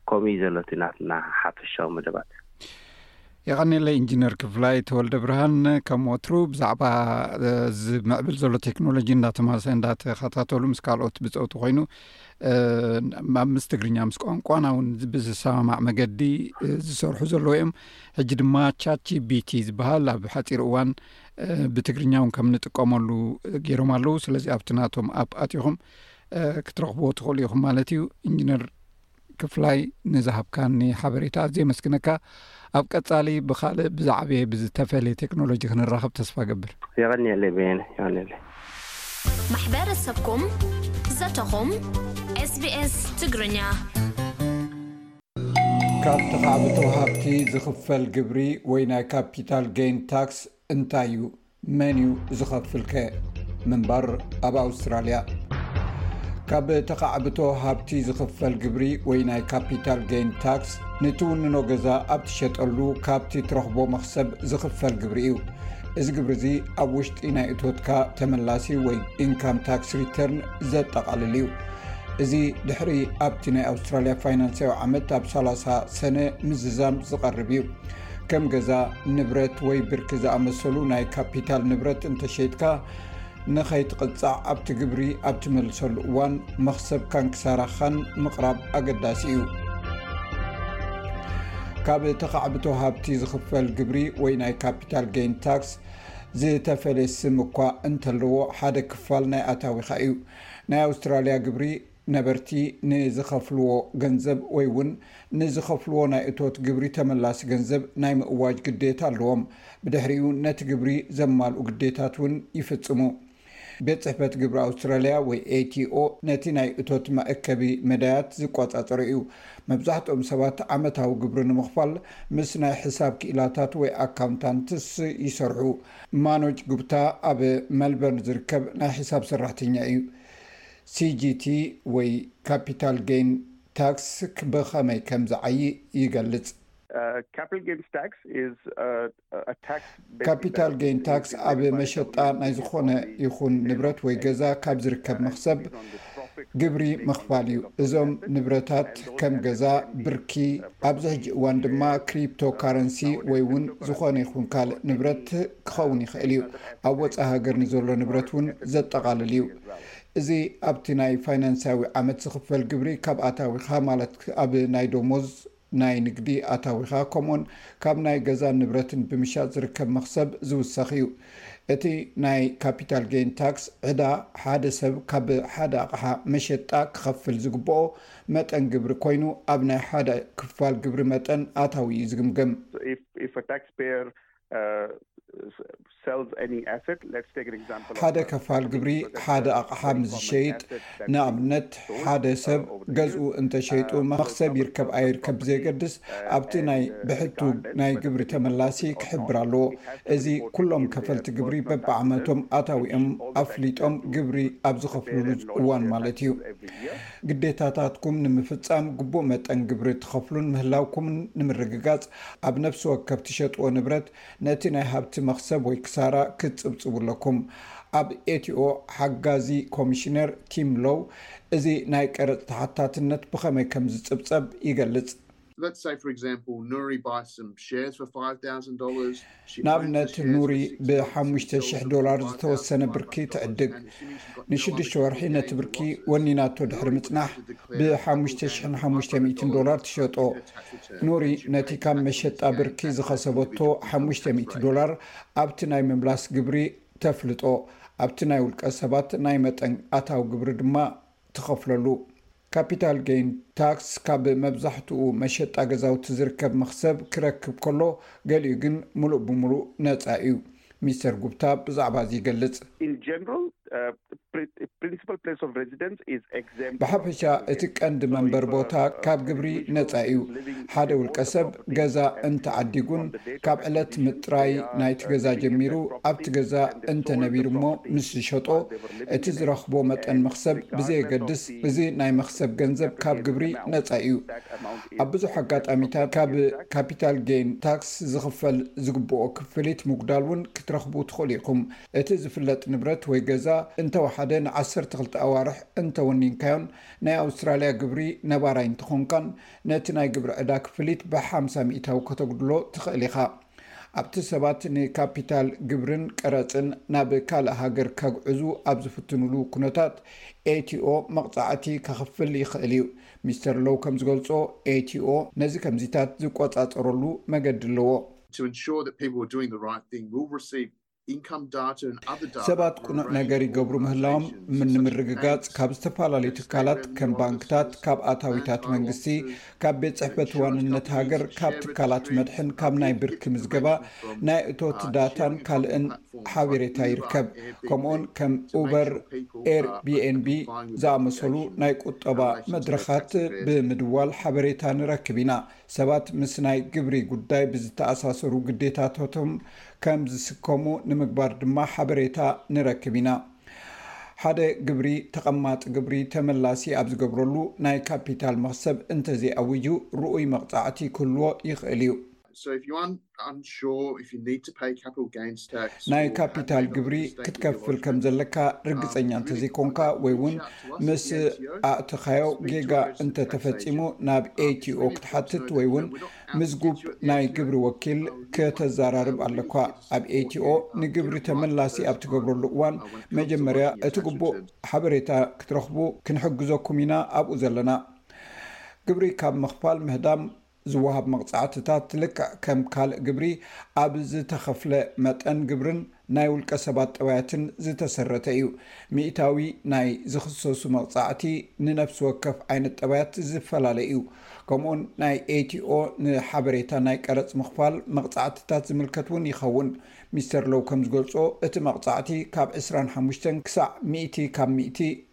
ከምኡ እዩ ዘሎ እቲ ናትና ሓፈሻዊ መደባት የቐኔለይ ኢንጂነር ክፍላይ ተወልደ ብርሃን ከም ወትሩ ብዛዕባ ዝምዕብል ዘሎ ቴክኖሎጂ እንዳተማሰ እንዳተኸታተሉ ምስ ካልኦት ብፀውቲ ኮይኑ ኣብ ምስ ትግርኛ ምስ ቋንቋና እውን ብዝሰማማዕ መገዲ ዝሰርሑ ዘለዎ እዮም ሕጂ ድማ ቻት ጂቢቲ ዝበሃል ኣብ ሓፂር እዋን ብትግርኛ እውን ከም ንጥቀመሉ ገይሮም ኣለዉ ስለዚ ኣብቲ ናቶም ኣብ ኣትኹም ክትረኽብዎ ትኽእሉ ኢኹም ማለት እዩ ኢንጂነር ክፍላይ ንዝሃብካኒ ሓበሬታ ኣዘ የመስግነካ ኣብ ቀፃሊ ብካልእ ብዛዕበየ ብዝተፈለየ ቴክኖሎጂ ክንራኸብ ተስፋ ገብር የቀኒየለይ በየነ የቀኒየለይ ማሕበረሰብኩም ዘተኹም ስቢስ ትግርኛ ካብቲ ካዕቢ ተውሃብቲ ዝኽፈል ግብሪ ወይ ናይ ካፒታል ገይን ታክስ እንታይ እዩ መን እዩ ዝኸፍል ከ ምንባር ኣብ ኣውስትራልያ ካብ ተካዕቢ ተውሃብቲ ዝኽፈል ግብሪ ወይ ናይ ካፒታል ገይን ታክስ ንትውንኖ ገዛ ኣብ ትሸጠሉ ካብቲ ትረኽቦ መክሰብ ዝኽፈል ግብሪ እዩ እዚ ግብሪ እዚ ኣብ ውሽጢ ናይ እቶትካ ተመላሲ ወይ ኢንካም ታክስ ሪተርን ዘጠቓልል እዩ እዚ ድሕሪ ኣብቲ ናይ ኣውስትራልያ ፋይናንስያዊ ዓመት ኣብ ሳላሳ ሰነ ምዝዛም ዝቐርብ እዩ። ከም ገዛ፣ ንብረት ወይ ብርኪ ዝኣመሰሉ ናይ ካፒታል ንብረት እንተሸይጥካ ንኸይትቕጻዕ ኣብቲ ግብሪ ኣብ ትመልሰሉ እዋን መኽሰብካን ክሳራኻን ምቕራብ ኣገዳሲ እዩ። ካብ ተኻዕብቶ ሃብቲ ዝኽፈል ግብሪ ወይ ናይ ካፒታል ገይን ታክስ ዝተፈልየ ስም እኳ እንተለዎ ሓደ ክፋል ናይ ኣታዊኻ እዩ። ናይ ኣውስትራልያ ግብሪ ነበርቲ ንዝኸፍልዎ ገንዘብ ወይ እውን ንዝኸፍልዎ ናይ እቶት ግብሪ ተመላሲ ገንዘብ ናይ ምእዋጅ ግዴታ ኣለዎም። ብድሕሪኡ ነቲ ግብሪ ዘማልኡ ግዴታት እውን ይፍጽሙ። ቤት ጽሕፈት ግብሪ ኣውስትራልያ ወይ ATO ነቲ ናይ እቶት መእከቢ መዳያት ዝቆጻጸሮ እዩ። መብዛሕትኦም ሰባት ዓመታዊ ግብሪ ንምኽፋል ምስ ናይ ሕሳብ ክኢላታት ወይ ኣካውንታንትስ ይሰርሑ። ማኖጅ ጉፕታ ኣብ መልበርን ዝርከብ ናይ ሒሳብ ሰራሕተኛ እዩ። ሲጂቲ ወይ ካፒታል ገይን ታክስ ብኸመይ ከም ዝዓዪ ይገልጽ። ካፒታል ገይን ታክስ ኣብ መሸጣ ናይ ዝኾነ ይኹን ንብረት ወይ ገዛ ካብ ዝርከብ መኽሰብ ግብሪ ምኽፋል እዩ። እዞም ንብረታት ከም ገዛ፣ ብርኪ፣ ኣብዚ ሕጂ እዋን ድማ ክሪፕቶ ካረንሲ ወይ እውን ዝኾነ ይኹን ካልእ ንብረት ክኸውን ይኽእል እዩ። ኣብ ወጻኢ ሃገር ንዘሎ ንብረት እውን ዘጠቓልል እዩ። እዚ ኣብቲ ናይ ፋይናንስያዊ ዓመት ዝኽፈል ግብሪ ካብ ኣታዊኻ ማለት ኣብ ናይ ደሞዝ፣ ናይ ንግዲ ኣታዊኻ ከምኡውን ካብ ናይ ገዛን ንብረትን ብምሻጥ ዝርከብ መኽሰብ ዝውሰኽ እዩ። እቲ ናይ ካፒታል ገይን ታክስ ዕዳ ሓደ ሰብ ካብ ሓደ ኣቕሓ መሸጣ ክኸፍል ዝግብኦ መጠን ግብሪ ኮይኑ ኣብ ናይ ሓደ ክፋል ግብሪ መጠን ኣታዊ እዩ ዝግምገም። If a taxpayer ሓደ ከፋል ግብሪ ሓደ ኣቕሓ ምስ ዝሸይጥ፣ ንኣብነት ሓደ ሰብ ገዝኡ እንተ ሸይጡ መኽሰብ ይርከብ ኣይርከብ ብዘየገድስ ኣብቲ ናይ ብሕቱ ናይ ግብሪ ተመላሲ ክሕብር ኣለዎ። እዚ ኩሎም ከፈልቲ ግብሪ በብዓመቶም ኣታዊኦም ኣፍሊጦም ግብሪ ኣብ ዝኸፍልሉ እዋን ማለት እዩ። ግዴታታትኩም ንምፍጻም ግቡእ መጠን ግብሪ ትኸፍሉን ምህላውኩምን ንምርግጋጽ ኣብ ነብሲ ወከፍ ትሸጥዎ ንብረት ነቲ ናይ ሃብቲ መኽሰብ ወይ ክሳራ ክትጽብጽቡ ኣለኩም። ኣብ ኤትኦ ሓጋዚ ኮሚሽነር ቲም ሎው እዚ ናይ ቀረጽ ተሓታትነት ብኸመይ ከም ዝጽብጸብ ይገልጽ። ንኣብነት ኑሪ ብሓሙሽተ ሽሕ ዶላር ዝተወሰነ ብርኪ ትዕድግ። ንሽዱሽተ ወርሒ ነቲ ብርኪ ወኒናቶ ድሕሪ ምጽናሕ ብሓሙሽተ ሽሕን ሓሙሽተ ሚእትን ዶላር ትሸጦ። ኑሪ ነቲ ካብ መሸጣ ብርኪ ዝኸሰበቶ ሓሙሽተ ሚእቲ ዶላር ኣብቲ ናይ ምምላስ ግብሪ ተፍልጦ፣ ኣብቲ ናይ ውልቀሰባት ናይ መጠን ኣታዊ ግብሪ ድማ ትኸፍለሉ። ካፒታል ገይን ታክስ ካብ መብዛሕትኡ መሸጣ ገዛውቲ ዝርከብ መኽሰብ ክረክብ ከሎ፣ ገሊኡ ግን ምሉእ ብምሉእ ነጻ እዩ። ሚስተር ጉፕታ ብዛዕባ እዚ ይገልጽ። ብሓፈሻ እቲ ቀንዲ መንበሪ ቦታ ካብ ግብሪ ነጻ እዩ። ሓደ ውልቀሰብ ገዛ እንተ ዓዲጉን ካብ ዕለት ምጥራይ ናይቲ ገዛ ጀሚሩ ኣብቲ ገዛ እንተ ነቢሩ እሞ ምስ ዝሸጦ፣ እቲ ዝረኽቦ መጠን መኽሰብ ብዘየገድስ፣ እዚ ናይ መኽሰብ ገንዘብ ካብ ግብሪ ነጻ እዩ። ኣብ ብዙሕ ኣጋጣሚታት ካብ ካፒታል ጌይን ታክስ ዝኽፈል ዝግብኦ ክፍሊት ምጉዳል እውን ክትረኽቡ ትኽእሉ ኢኹም። እቲ ዝፍለጥ ንብረት ወይ ገዛ እንተ ወሓደ ን ዓሰርተ ክልተ ኣዋርሕ እንተ ወኒንካዮን ናይ ኣውስትራልያ ግብሪ ነባራይ እንተ ኾንካን ነቲ ናይ ግብሪ ዕዳ ክፍሊት ብ ሓምሳ ሚእታዊ ከተጉድሎ ትኽእል ኢኻ። ኣብቲ ሰባት ንካፒታል ግብርን ቀረጽን ናብ ካልእ ሃገር ከግዕዙ ኣብ ዝፍትኑሉ ኩነታት፣ ATO መቕጻዕቲ ከኽፍል ይኽእል እዩ። ሚስተር ሎው ከም ዝገልጾ፣ ATO ነዚ ከምዚታት ዝቆጻጸረሉ መገዲ ኣለዎ። ሰባት ቅኑዕ ነገር ይገብሩ ምህላዎም ንምርግጋጽ ካብ ዝተፈላለዩ ትካላት ከም ባንክታት፣ ካብ ኣታዊታት መንግስቲ፣ ካብ ቤት ጽሕፈት ዋንነት ሃገር፣ ካብ ትካላት መድሕን፣ ካብ ናይ ብርኪ ምዝገባ፣ ናይ እቶት ዳታን ካልእን ሓቤሬታ ይርከብ። ከምኡውን ከም Uber፣ Airbnb ዝኣመሰሉ ናይ ቁጠባ መድረኻት ብምድዋል ሓበሬታ ንረክብ ኢና። ሰባት ምስ ናይ ግብሪ ጉዳይ ብዝተኣሳሰሩ ግዴታታቶም ከም ዝስከሙ ንምግባር ድማ ሓበሬታ ንረክብ ኢና። ሓደ ግብሪ ተቐማጢ ግብሪ ተመላሲ ኣብ ዝገብረሉ ናይ ካፒታል መኽሰብ እንተዘይኣዊጁ ርኡይ መቕጻዕቲ ክህልዎ ይኽእል እዩ። So if you want ናይ ካፒታል ግብሪ ክትከፍል ከም ዘለካ ርግጸኛ እንተ ዘይኮንካ ወይ ውን ምስ ኣእተኻዮ ጌጋ እንተ ተፈጺሙ ናብ ATO ክትሓትት ወይ ውን ምዝጉብ ናይ ግብሪ ወኪል ከተዛራርብ ኣለኳ። ኣብ ATO ንግብሪ ተመላሲ ኣብ ትገብረሉ እዋን መጀመርያ እቲ ግቡእ ሓበሬታ ክትረኽቡ ክንሕግዘኩም ኢና ኣብኡ ዘለና። ግብሪ ካብ ምኽፋል ምህዳም ዝወሃብ መቕጻዕትታት ልክዕ ከም ካልእ ግብሪ ኣብ ዝተኸፍለ መጠን ግብርን ናይ ውልቀ ሰባት ጠባያትን ዝተሰረተ እዩ። ሚእታዊ ናይ ዝኽሰሱ መቕጻዕቲ ንነፍሲ ወከፍ ዓይነት ጠባያት ዝፈላለ እዩ። ከምኡውን ናይ ATO ንሓበሬታ ናይ ቀረጽ ምኽፋል መቕጻዕትታት ዝምልከት እውን ይኸውን። ሚስተር ሎው ከም ዝገልጾ እቲ መቕጻዕቲ ካብ ዕስራን ሓሙሽተን ክሳዕ ሚእቲ ካብ ሚእቲ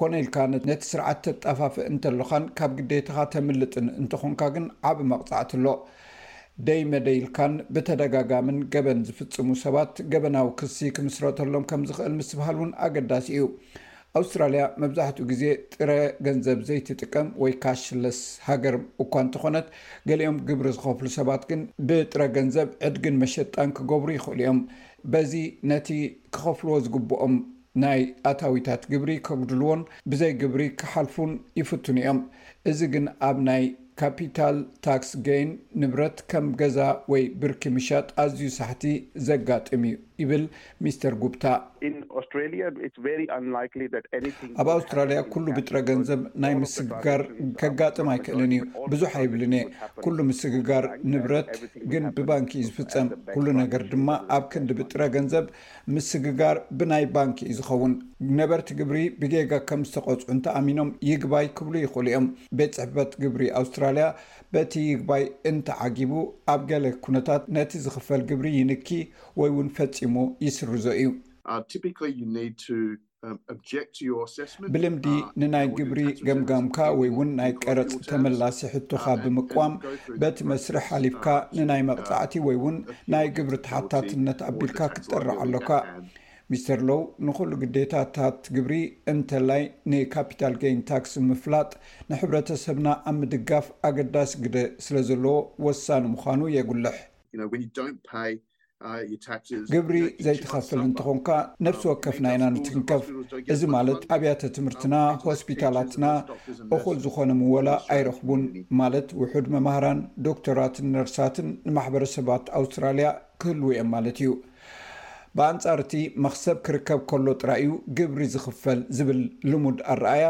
ኮነ ኢልካ ነቲ ስርዓት ተጣፋፍእ እንተሎኻን ካብ ግዴታኻ ተምልጥን እንተኾንካ ግን ዓቢ መቕጻዕቲ ኣሎ። ደይ መደይ ኢልካን ብተደጋጋምን ገበን ዝፍጽሙ ሰባት ገበናዊ ክሲ ክምስረተሎም ከም ዝኽእል ምስብሃል እውን ኣገዳሲ እዩ። ኣውስትራልያ መብዛሕትኡ ግዜ ጥረ ገንዘብ ዘይትጥቀም ወይ ካሽለስ ሃገር እኳ እንተኾነት፣ ገሊኦም ግብሪ ዝኸፍሉ ሰባት ግን ብጥረ ገንዘብ ዕድግን መሸጣን ክገብሩ ይኽእሉ እዮም፣ በዚ ነቲ ክኸፍልዎ ዝግብኦም ናይ ኣታዊታት ግብሪ ከጉድልዎን ብዘይ ግብሪ ክሓልፉን ይፍትኑ እዮም። እዚ ግን ኣብ ናይ ካፒታል ታክስ ገይን፣ ንብረት ከም ገዛ ወይ ብርኪ ምሻጥ ኣዝዩ ሳሕቲ ዘጋጥም እዩ ይብል ሚስተር ጉፕታ። ኣብ ኣውስትራልያ ኩሉ ብጥረ ገንዘብ ናይ ምስግጋር ከጋጥም ኣይክእልን እዩ። ብዙሕ ኣይብልን እየ። ኩሉ ምስግጋር ንብረት ግን ብባንኪ እዩ ዝፍፀም። ኩሉ ነገር ድማ ኣብ ክንዲ ብጥረ ገንዘብ ምስግጋር ብናይ ባንክ እዩ ዝኸውን። ነበርቲ ግብሪ ብጌጋ ከም ዝተቐጽዑ እንተኣሚኖም ይግባይ ክብሉ ይኽእሉ እዮም። ቤት ጽሕፈት ግብሪ ኣውስትራልያ በቲ ይግባይ እንተዓጊቡ ኣብ ገለ ኩነታት ነቲ ዝኽፈል ግብሪ ይንኪ ወይ'ውን ፈጺሙ ይስርዞ እዩ። Typically you need to ብልምዲ ንናይ ግብሪ ገምጋምካ ወይ ውን ናይ ቀረጽ ተመላሲ ሕቶኻ ብምቅዋም በቲ መስርሕ ሓሊፍካ ንናይ መቕጻዕቲ ወይ ውን ናይ ግብሪ ተሓታትነት ኣቢልካ ክትጠርዕ ኣሎካ። ሚስተር ሎው ንኹሉ ግዴታታት ግብሪ እንተላይ ንካፒታል ገይን ታክስ ምፍላጥ ንሕብረተሰብና ኣብ ምድጋፍ ኣገዳሲ ግደ ስለዘሎዎ ወሳኒ ምዃኑ የጉልሕ። ግብሪ ዘይትኸፍል እንትኾንካ ነብሲ ወከፍና ኢና ንትንከፍ እዚ ማለት ኣብያተ ትምህርትና ሆስፒታላትና እኹል ዝኾነ ምወላ ኣይረኽቡን ማለት ውሑድ መማህራን ዶክተራትን ነርሳትን ንማሕበረሰባት ኣውስትራልያ ክህልዉ እዮም ማለት እዩ ብኣንጻር እቲ መኽሰብ ክርከብ ከሎ ጥራይ እዩ ግብሪ ዝኽፈል ዝብል ልሙድ ኣረኣያ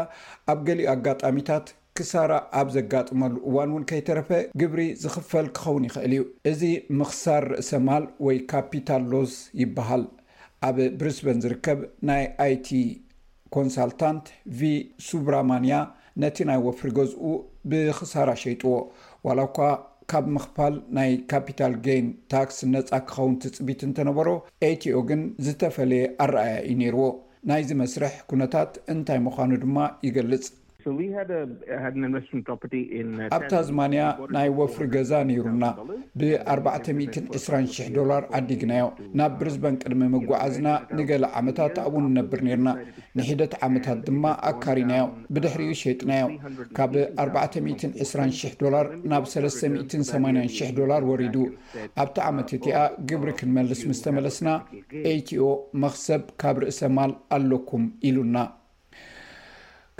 ኣብ ገሊኡ ኣጋጣሚታት ክሳራ ኣብ ዘጋጥመሉ እዋን እውን ከይተረፈ ግብሪ ዝኽፈል ክኸውን ይኽእል እዩ። እዚ ምኽሳር ርእሰ ማል ወይ ካፒታል ሎስ ይበሃል። ኣብ ብሪስበን ዝርከብ ናይ ኣይቲ ኮንሳልታንት ቪ ሱብራማንያ ነቲ ናይ ወፍሪ ገዝኡ ብኽሳራ ሸይጥዎ። ዋላ እኳ ካብ ምኽፋል ናይ ካፒታል ገይን ታክስ ነጻ ክኸውን ትጽቢት እንተነበሮ፣ ኤቲኦ ግን ዝተፈለየ ኣረኣእያ እዩ ነይርዎ። ናይዚ መስርሕ ኩነታት እንታይ ምዃኑ ድማ ይገልጽ። ኣብ ታዝማንያ ናይ ወፍሪ ገዛ ነይሩና። ብ ኣርባዕተ ሚእትን ዕስራን ሽሕ ዶላር ዓዲግናዮ። ናብ ብሪዝበን ቅድሚ ምጕዓዝና ንገለ ዓመታት ኣብኡ ንነብር ኔርና። ንሒደት ዓመታት ድማ ኣካሪናዮ፣ ብድሕሪኡ ሸይጥናዮ። ካብ ኣርባዕተ ሚእትን ዕስራን ሽሕ ዶላር ናብ ሰለስተ ሚእትን ሰማንያን ሽሕ ዶላር ወሪዱ። ኣብታ ዓመት እቲኣ ግብሪ ክንመልስ ምስ ተመለስና፣ ATO መኽሰብ ካብ ርእሰ ማል ኣሎኩም ኢሉና።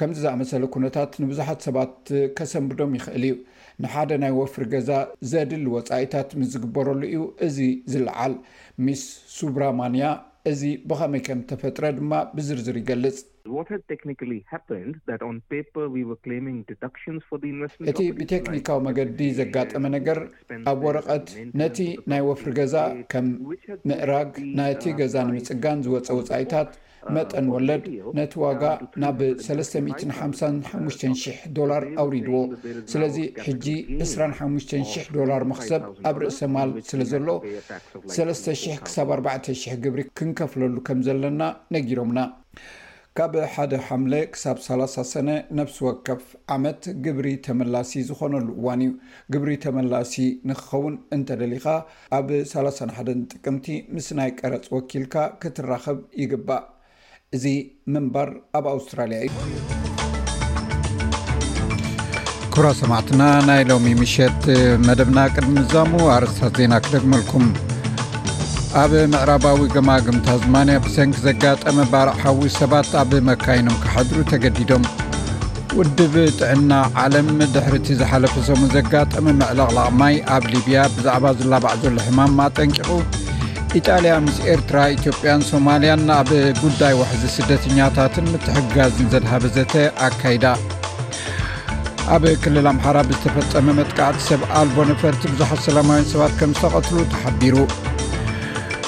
ከምዚ ዝኣመሰለ ኩነታት ንብዙሓት ሰባት ከሰንብዶም ይኽእል እዩ። ንሓደ ናይ ወፍሪ ገዛ ዘድሊ ወጻኢታት ምስ ዝግበረሉ እዩ እዚ ዝለዓል። ሚስ ሱብራማንያ እዚ ብኸመይ ከም እተፈጥረ ድማ ብዝርዝር ይገልጽ። እቲ ብቴክኒካዊ መገዲ ዘጋጠመ ነገር፣ ኣብ ወረቐት ነቲ ናይ ወፍሪ ገዛ ከም ምእራግ፣ ነቲ ገዛ ንምጽጋን ዝወጸ ወጻኢታት፣ መጠን ወለድ ነቲ ዋጋ ናብ ሰለስተ ሚእትን ሓምሳን ሓሙሽተን ሽሕ ዶላር ኣውሪድዎ። ስለዚ ሕጂ ዕስራን ሓሙሽተን ሽሕ ዶላር መኽሰብ ኣብ ርእሰ ማል ስለ ዘሎ፣ ሰለስተ ሽሕ ክሳብ ኣርባዕተ ሽሕ ግብሪ ክንከፍለሉ ከም ዘለና ነጊሮምና። ካብ ሓደ ሓምለ ክሳብ ሰላሳ ሰነ ነፍሲ ወከፍ ዓመት ግብሪ ተመላሲ ዝኾነሉ እዋን እዩ። ግብሪ ተመላሲ ንኽኸውን እንተደሊኻ፣ ኣብ ሰላሳን ሓደን ጥቅምቲ ምስ ናይ ቀረጽ ወኪልካ ክትራኸብ ይግባእ። እዚ ምንባር ኣብ ኣውስትራልያ እዩ። ክብራት ሰማዕትና ናይ ሎሚ ምሸት መደብና ቅድሚ ምዛሙ ኣርስታት ዜና ክደግመልኩም። ኣብ ምዕራባዊ ገማግም ታዝማንያ ብሰንኪ ዘጋጠመ ባርዕ ሓዊ ሰባት ኣብ መካይኖም ክሓድሩ ተገዲዶም። ውድብ ጥዕና ዓለም ድሕሪ እቲ ዝሓለፈ ሰሙን ዘጋጠመ ምዕለቕላቕ ማይ ኣብ ሊብያ ብዛዕባ ዝላባዕ ዘሎ ሕማም ኣጠንቂቑ ኢጣልያ ምስ ኤርትራ ኢትዮጵያን ሶማልያን ናብ ጉዳይ ዋሕዚ ስደተኛታትን ምትሕጋዝን ዘድሃበ ዘተ ኣካይዳ ኣብ ክልል ኣምሓራ ብዝተፈፀመ መጥቃዕቲ ሰብ ኣልቦ ነፈርቲ ብዙሓት ሰላማውያን ሰባት ከም ዝተቐትሉ ተሓቢሩ